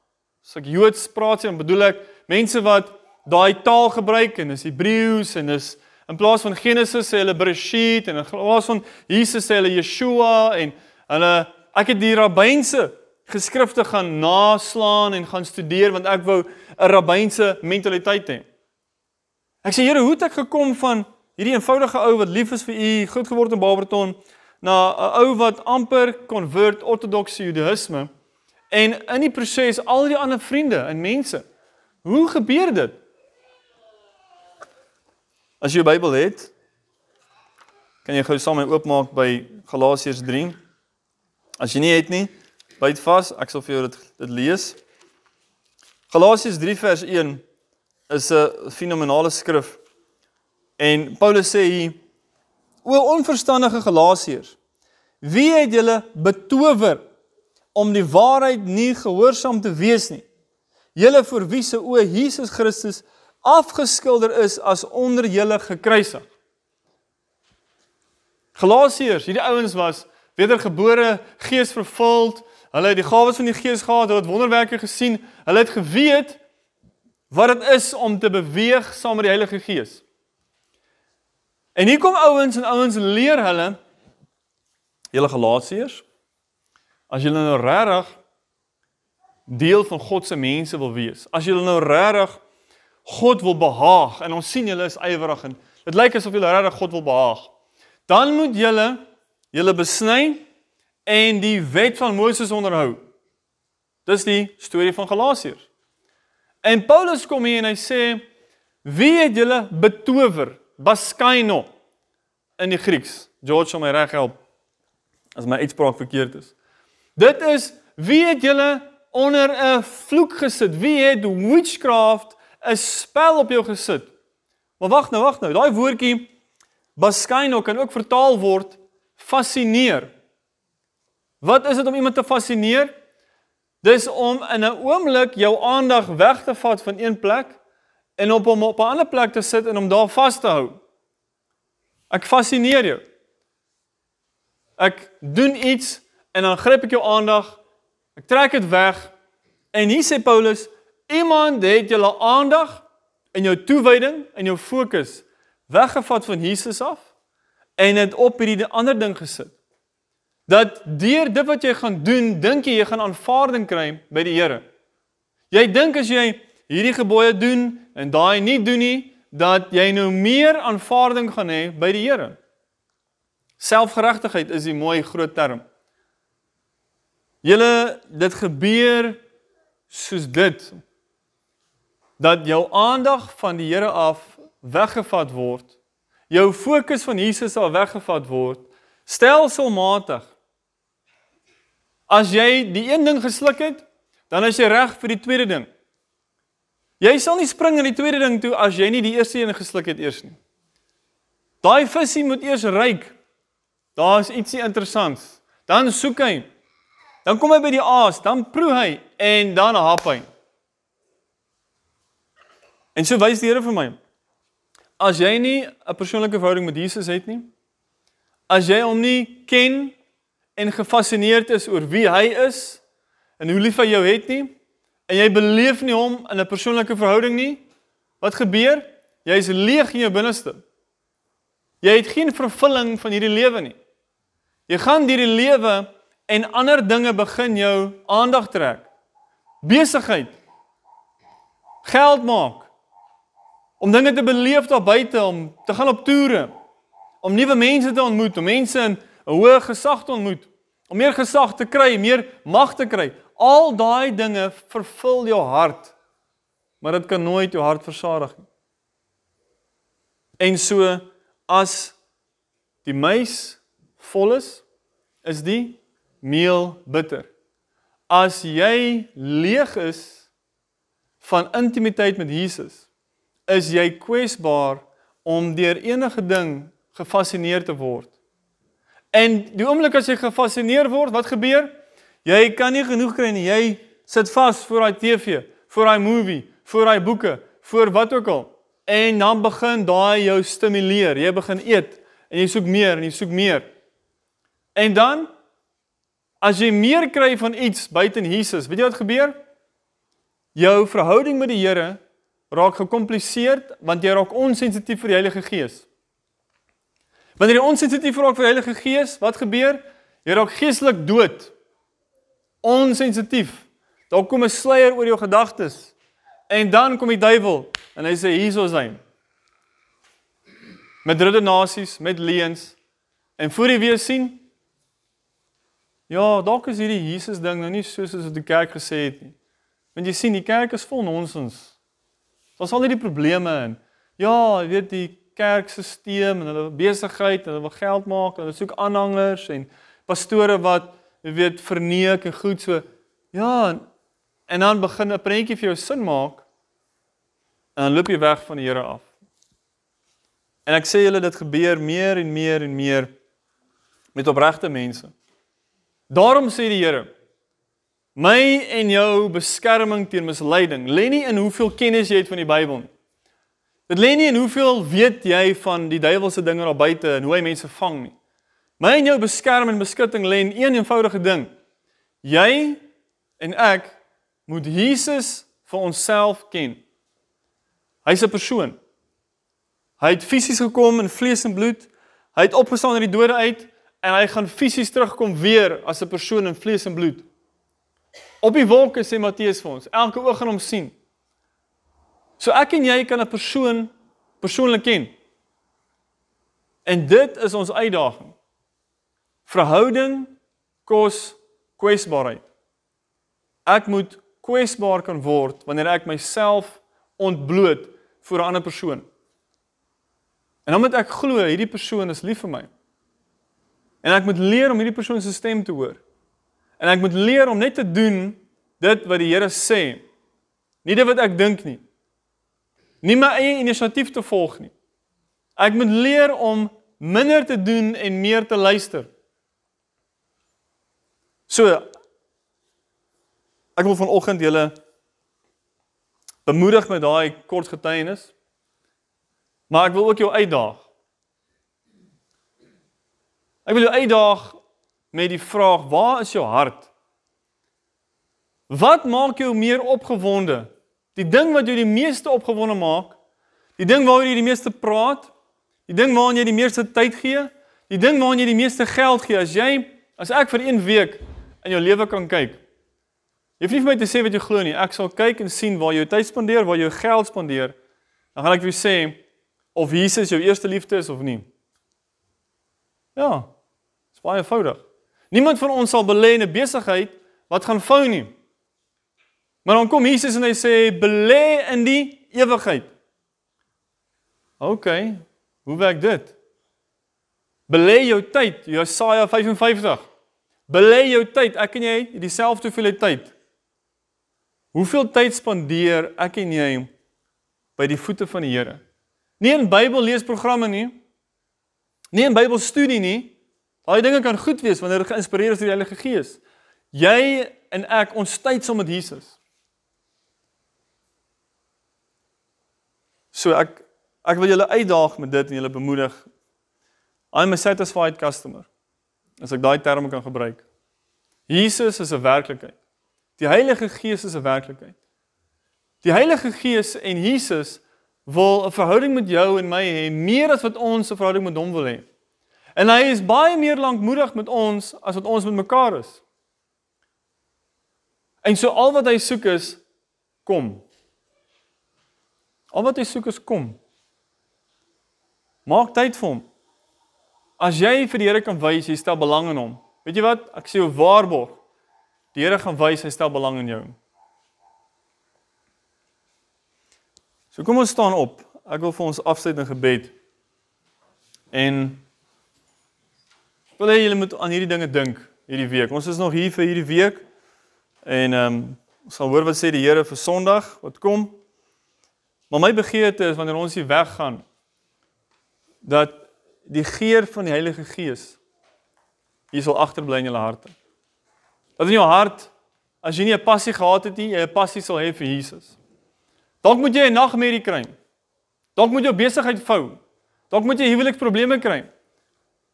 As ek Joods praat, dan bedoel ek mense wat daai taal gebruik en is Hebreëus en is in plaas van Genesis sê hulle Bereshit en in plaas van Jesus sê hulle Yeshua en hulle ek het die rabbynse geskrifte gaan naslaan en gaan studeer want ek wou 'n rabbynse mentaliteit hê. Ek sê Here, hoe het ek gekom van hierdie eenvoudige ou wat lief is vir u, groot geword in Barberton, na 'n ou wat amper konvert ortodokse judaïsme en in die proses al die ander vriende en mense. Hoe gebeur dit? As jy 'n Bybel het, kan jy gou saam met my oopmaak by Galasiërs 3. As jy nie het nie, byt vas, ek sal vir jou dit dit lees. Galasiërs 3 vers 1 is 'n fenominale skrif. En Paulus sê hier: O onverstandige Galasiërs, wie het julle betower om die waarheid nie gehoorsaam te wees nie? Julle vir wie se o Jesus Christus afgeskilder is as onder julle gekruisig. Galasiërs, hierdie ouens was wedergebore, geesvervuld. Hulle het die gawes van die Gees gehad, hulle het wonderwerke gesien. Hulle het geweet wat dit is om te beweeg saam met die Heilige Gees. En hier kom ouens en ouens leer hulle julle Galasiërs as julle nou regtig deel van God se mense wil wees. As julle nou regtig God wil behaag en ons sien julle is ywerig en dit lyk asof julle regtig God wil behaag. Dan moet julle julle besny en die wet van Moses onderhou. Dis die storie van Galasiërs. En Paulus kom hier en hy sê wie het julle betower? baskaino in die Grieks. George sal my reg help as my uitspraak verkeerd is. Dit is wie het julle onder 'n vloek gesit? Wie het witchcraft 'n spel op jou gesit? Maar wag nou, wag nou. Daai woordjie baskaino kan ook vertaal word fascineer. Wat is dit om iemand te fascineer? Dis om in 'n oomblik jou aandag weg te vat van een plek en op hom op 'n ander plek te sit en om daar vas te hou. Ek fascineer jou. Ek doen iets en dan gryp ek jou aandag. Ek trek dit weg. En hier sê Paulus, iemand het julle aandag en jou toewyding en jou fokus weggevat van Jesus af en dit op hierdie ander ding gesit dat deur dit wat jy gaan doen, dink jy jy gaan aanvaarding kry by die Here. Jy dink as jy hierdie gebooie doen en daai nie doen nie, dat jy nou meer aanvaarding gaan hê by die Here. Selfgeregtigheid is 'n mooi groot term. Julle dit gebeur soos dit dat jou aandag van die Here af weggevat word. Jou fokus van Jesus af weggevat word stelselmatig As jy die een ding gesluk het, dan is jy reg vir die tweede ding. Jy sal nie spring in die tweede ding toe as jy nie die eerste een gesluk het eers nie. Daai visie moet eers ryk. Daar's ietsie interessants. Dan soek hy. Dan kom hy by die aas, dan proe hy en dan hap hy. En so wys die Here vir my. As jy nie 'n persoonlike verhouding met Jesus het nie, as jy hom nie ken en gefassineerd is oor wie hy is en hoe lief hy jou het nie en jy beleef nie hom in 'n persoonlike verhouding nie, wat gebeur? Jy is leeg in jou binneste. Jy het geen vervulling van hierdie lewe nie. Jy gaan deur die lewe en ander dinge begin jou aandag trek. Besigheid. Geld maak. Om dinge te beleef daar buite, om te gaan op toere, om nuwe mense te ontmoet, om mense in 'n hoë gesag te ontmoet, om meer gesag te kry, meer mag te kry. Al daai dinge vervul jou hart. Maar dit kan nooit jou hart versadig nie. En so as die meis vol is, is die meel bitter. As jy leeg is van intimiteit met Jesus, is jy kwesbaar om deur enige ding gefassineer te word. En die oomblik as jy gefassineer word, wat gebeur? Jy kan nie genoeg kry nie. Jy sit vas voor daai TV, voor daai movie, voor daai boeke, voor wat ook al. En dan begin daai jou stimuleer. Jy begin eet en jy soek meer en jy soek meer. En dan as jy meer kry van iets buite Jesus, weet jy wat gebeur? Jou verhouding met die Here raak gekompliseerd want jy raak onsensitief vir die Heilige Gees. Wanneer jy onsensitief raak vir die Heilige Gees, wat gebeur? Jy raak geestelik dood. Onsensitief. Daar kom 'n sluier oor jou gedagtes. En dan kom die duiwel en hy sê hierso is hy. Met redenasies, met leuns. En voor jy weer sien, ja, dalk is hierdie Jesus ding nou nie soos wat die kerk gesê het nie. Want jy sien, die kerk is vol nonsens. Daar's al hierdie probleme en ja, jy weet die kerkstelsel en hulle besigheid en hulle wil geld maak en hulle soek aanhangers en pastore wat jy weet verneek en goed so ja en, en dan begin 'n prentjie vir jou sin maak en dan loop jy weg van die Here af. En ek sê julle dit gebeur meer en meer en meer met opregte mense. Daarom sê die Here my en jou beskerming teen misleiding lê nie in hoeveel kennis jy het van die Bybel nie. Dit lê nie in hoeveel weet jy van die duiwelse dinge daar buite en hoe hy mense vang nie. My en jou beskerming en beskutting lê in een eenvoudige ding. Jy en ek moet Jesus vir onsself ken. Hy's 'n persoon. Hy het fisies gekom in vlees en bloed. Hy het opgestaan uit die dode uit en hy gaan fisies terugkom weer as 'n persoon in vlees en bloed. Op die wolke sê Matteus vir ons, elke oog gaan hom sien. So ek en jy kan 'n persoon persoonlik ken. En dit is ons uitdaging. Verhouding kos kwesbaarheid. Ek moet kwesbaar kan word wanneer ek myself ontbloot voor 'n ander persoon. En dan moet ek glo hierdie persoon is lief vir my. En ek moet leer om hierdie persoon se stem te hoor. En ek moet leer om net te doen dit wat die Here sê. Nie dit wat ek dink nie. Nie my eie inisiatief te volg nie. Ek moet leer om minder te doen en meer te luister. So ek wil vanoggend julle bemoedig met daai kort getuienis. Maar ek wil ook jou uitdaag. Ek wil jou uitdaag met die vraag: Waar is jou hart? Wat maak jou meer opgewonde? Die ding wat jou die meeste opgewonde maak, die ding waaroor jy die meeste praat, die ding waaraan jy die meeste tyd gee, die ding waaraan jy die meeste geld gee. As jy as ek vir 1 week in jou lewe kan kyk. Jy hoef nie vir my te sê wat jy glo nie. Ek sal kyk en sien waar jy jou tyd spandeer, waar jy jou geld spandeer. Dan gaan ek vir jou sê of Jesus jou eerste liefde is of nie. Ja. Dis baie eenvoudig. Niemand van ons sal belê in 'n besigheid wat gaan vou nie. Maar dan kom Jesus en hy sê belê in die ewigheid. OK. Hoe werk dit? Belê jou tyd, Jesaja 55. Belê jou tyd. Ek en jy het dieselfde hoeveelheid tyd. Hoeveel tyd spandeer ek en jy by die voete van die Here? Nie in Bybelleesprogramme nie. Nie in Bybelstudie nie. Daai dinge kan goed wees wanneer dit geïnspireer is deur die Heilige Gees. Jy en ek ons tyd saam met Jesus. So ek ek wil julle uitdaag met dit en julle bemoedig. I'm a satisfied customer. As ek daai term kan gebruik. Jesus is 'n werklikheid. Die Heilige Gees is 'n werklikheid. Die Heilige Gees en Jesus wil 'n verhouding met jou en my hê meer as wat ons 'n verhouding met hom wil hê. En hy is baie meer lankmoedig met ons as wat ons met mekaar is. En so al wat hy soek is kom. Al wat hy soek is kom. Maak tyd vir hom. As jy vir die Here kan wys jy stel belang in hom. Weet jy wat? Ek sê jou waarborg. Die Here gaan wys hy stel belang in jou. So kom ons staan op. Ek wil vir ons afsluit in gebed. En wil hê julle moet aan hierdie dinge dink hierdie week. Ons is nog hier vir hierdie week. En ehm um, ons sal hoor wat sê die Here vir Sondag wat kom. Maar my begeerte is wanneer ons hier weggaan dat die geur van die Heilige Gees hier sal agterbly in julle harte. Dat in jou hart as jy nie 'n passie gehad het nie, jy 'n passie sal hê vir Jesus. Dalk moet jy 'n nagmerrie kry. Dalk moet jou besigheid vou. Dalk moet jy huweliksprobleme kry.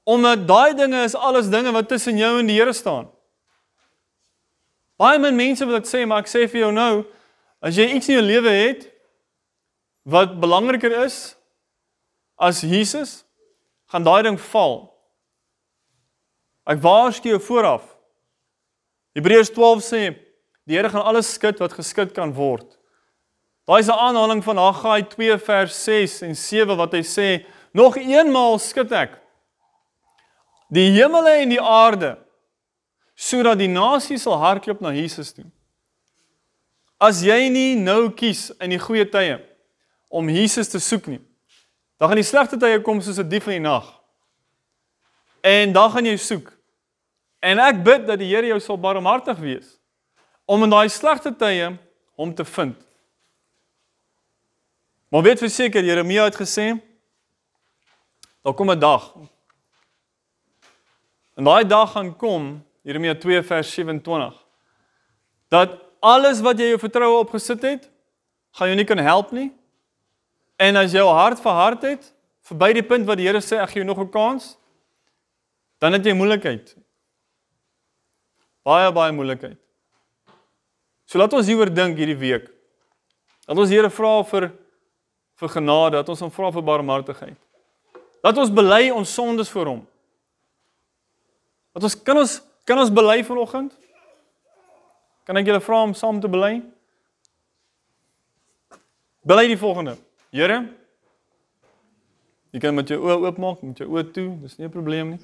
Omdat daai dinge is alles dinge wat tussen jou en die Here staan. Baie min mense wil dit sê, maar ek sê vir jou nou, as jy iets in jou lewe het wat belangriker is as Jesus, gaan daai ding val. Ek waarsku jou vooraf. Hebreërs 12 sê die Here gaan alles skud wat geskud kan word. Daai is 'n aanhaling van Haggai 2 vers 6 en 7 wat hy sê: "Nog eenmaal skud ek die hemele en die aarde sodat die nasies sal hardloop na Jesus toe." As jy nie nou kies in die goeie tye om Jesus te soek nie, dan gaan die slegte tye kom soos 'n dief in die nag. En dan gaan jy soek. En ek bid dat die Here jou sal barmhartig wees om in daai slegte tye hom te vind. Maar weet verseker Jeremia het gesê daar kom 'n dag. En daai dag gaan kom, Jeremia 2 vers 27. Dat alles wat jy jou vertroue op gesit het, gaan jou nie kan help nie. En as jou hart verhard het, verby die punt wat die Here sê ek gee jou nog 'n kans, dan het jy moeilikheid. Baie baie moeilikheid. So laat ons hieroor dink hierdie week. Dat ons Here vra vir vir genade, dat ons hom vra vir barmhartigheid. Dat ons bely ons sondes voor hom. Dat ons kan ons kan ons bely vanoggend? Kan ek julle vra om saam te bely? Bely die volgende. Here, jy kan met jou oë oopmaak, met jou oë toe, dis nie 'n probleem nie.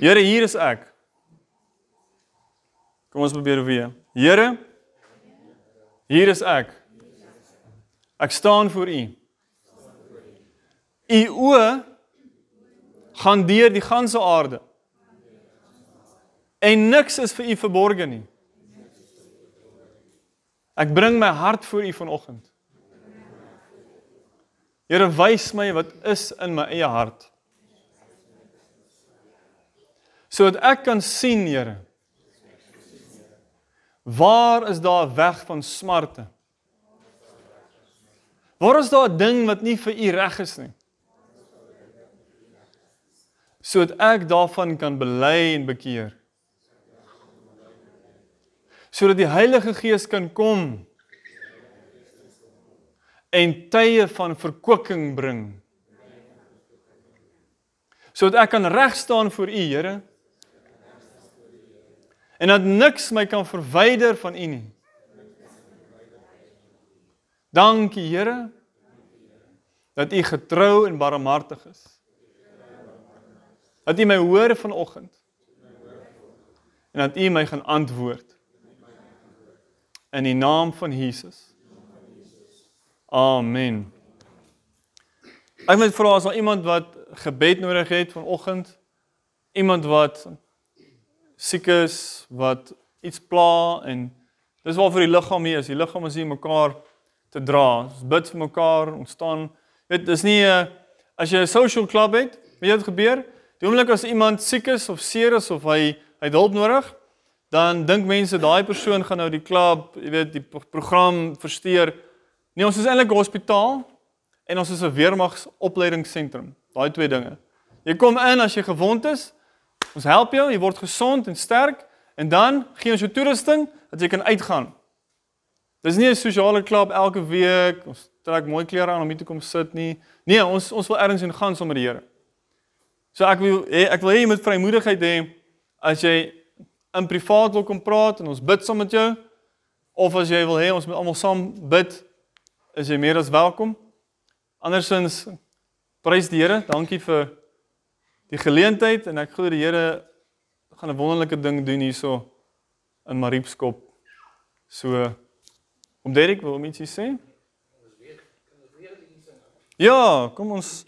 Here, hier is ek. Kom ons probeer weer. Here, hier is ek. Ek staan voor U. U oë gaan deur die ganse aarde. En niks is vir u verborge nie. Ek bring my hart voor u vanoggend. Here wys my wat is in my eie hart. Sodat ek kan sien, Here. Waar is daar weg van smarte? Waar is daar 'n ding wat nie vir u reg is nie? Sodat ek daarvan kan bely en bekeer. Sodat die Heilige Gees kan kom en tye van verkwikking bring. Sodat ek kan reg staan voor U, Here. En dat niks my kan verwyder van U nie. Dankie, Here. Dat U getrou en barmhartig is. Dat U my hoor vanoggend. En dat U my gaan antwoord. In die naam van Jesus. Amen. Ek wil vra as daar iemand wat gebed nodig het vanoggend, iemand wat siek is, wat iets pla en dis waarvoor die liggaam hier is. Die liggaam is hier mekaar te dra. Ons bid vir mekaar, ons staan weet dis nie 'n as jy 'n social club het, weet jy wat gebeur? Die oomblik as iemand siek is of seer is of hy hy het hulp nodig, dan dink mense daai persoon gaan nou die klub, jy weet, die program versteur Nee, ons is eintlik 'n hospitaal en ons is 'n weermagsopleidingsentrum. Daai twee dinge. Jy kom in as jy gewond is. Ons help jou, jy word gesond en sterk en dan gee ons jou toerusting dat jy kan uitgaan. Dis nie 'n sosiale klub elke week. Ons trek mooi klere aan om hier te kom sit nie. Nee, ons ons wil ergens in gaan saam met die Here. So ek wil ek wil hê jy moet vrymoedigheid hê as jy in privaat wil kom praat en ons bid saam met jou of as jy wil hê ons moet almal saam bid is jy meer as welkom. Andersins prys die Here, dankie vir die geleentheid en ek glo die Here gaan 'n wonderlike ding doen hierso in Mariepskop. So om Derek wil iets sê? Ja, kom ons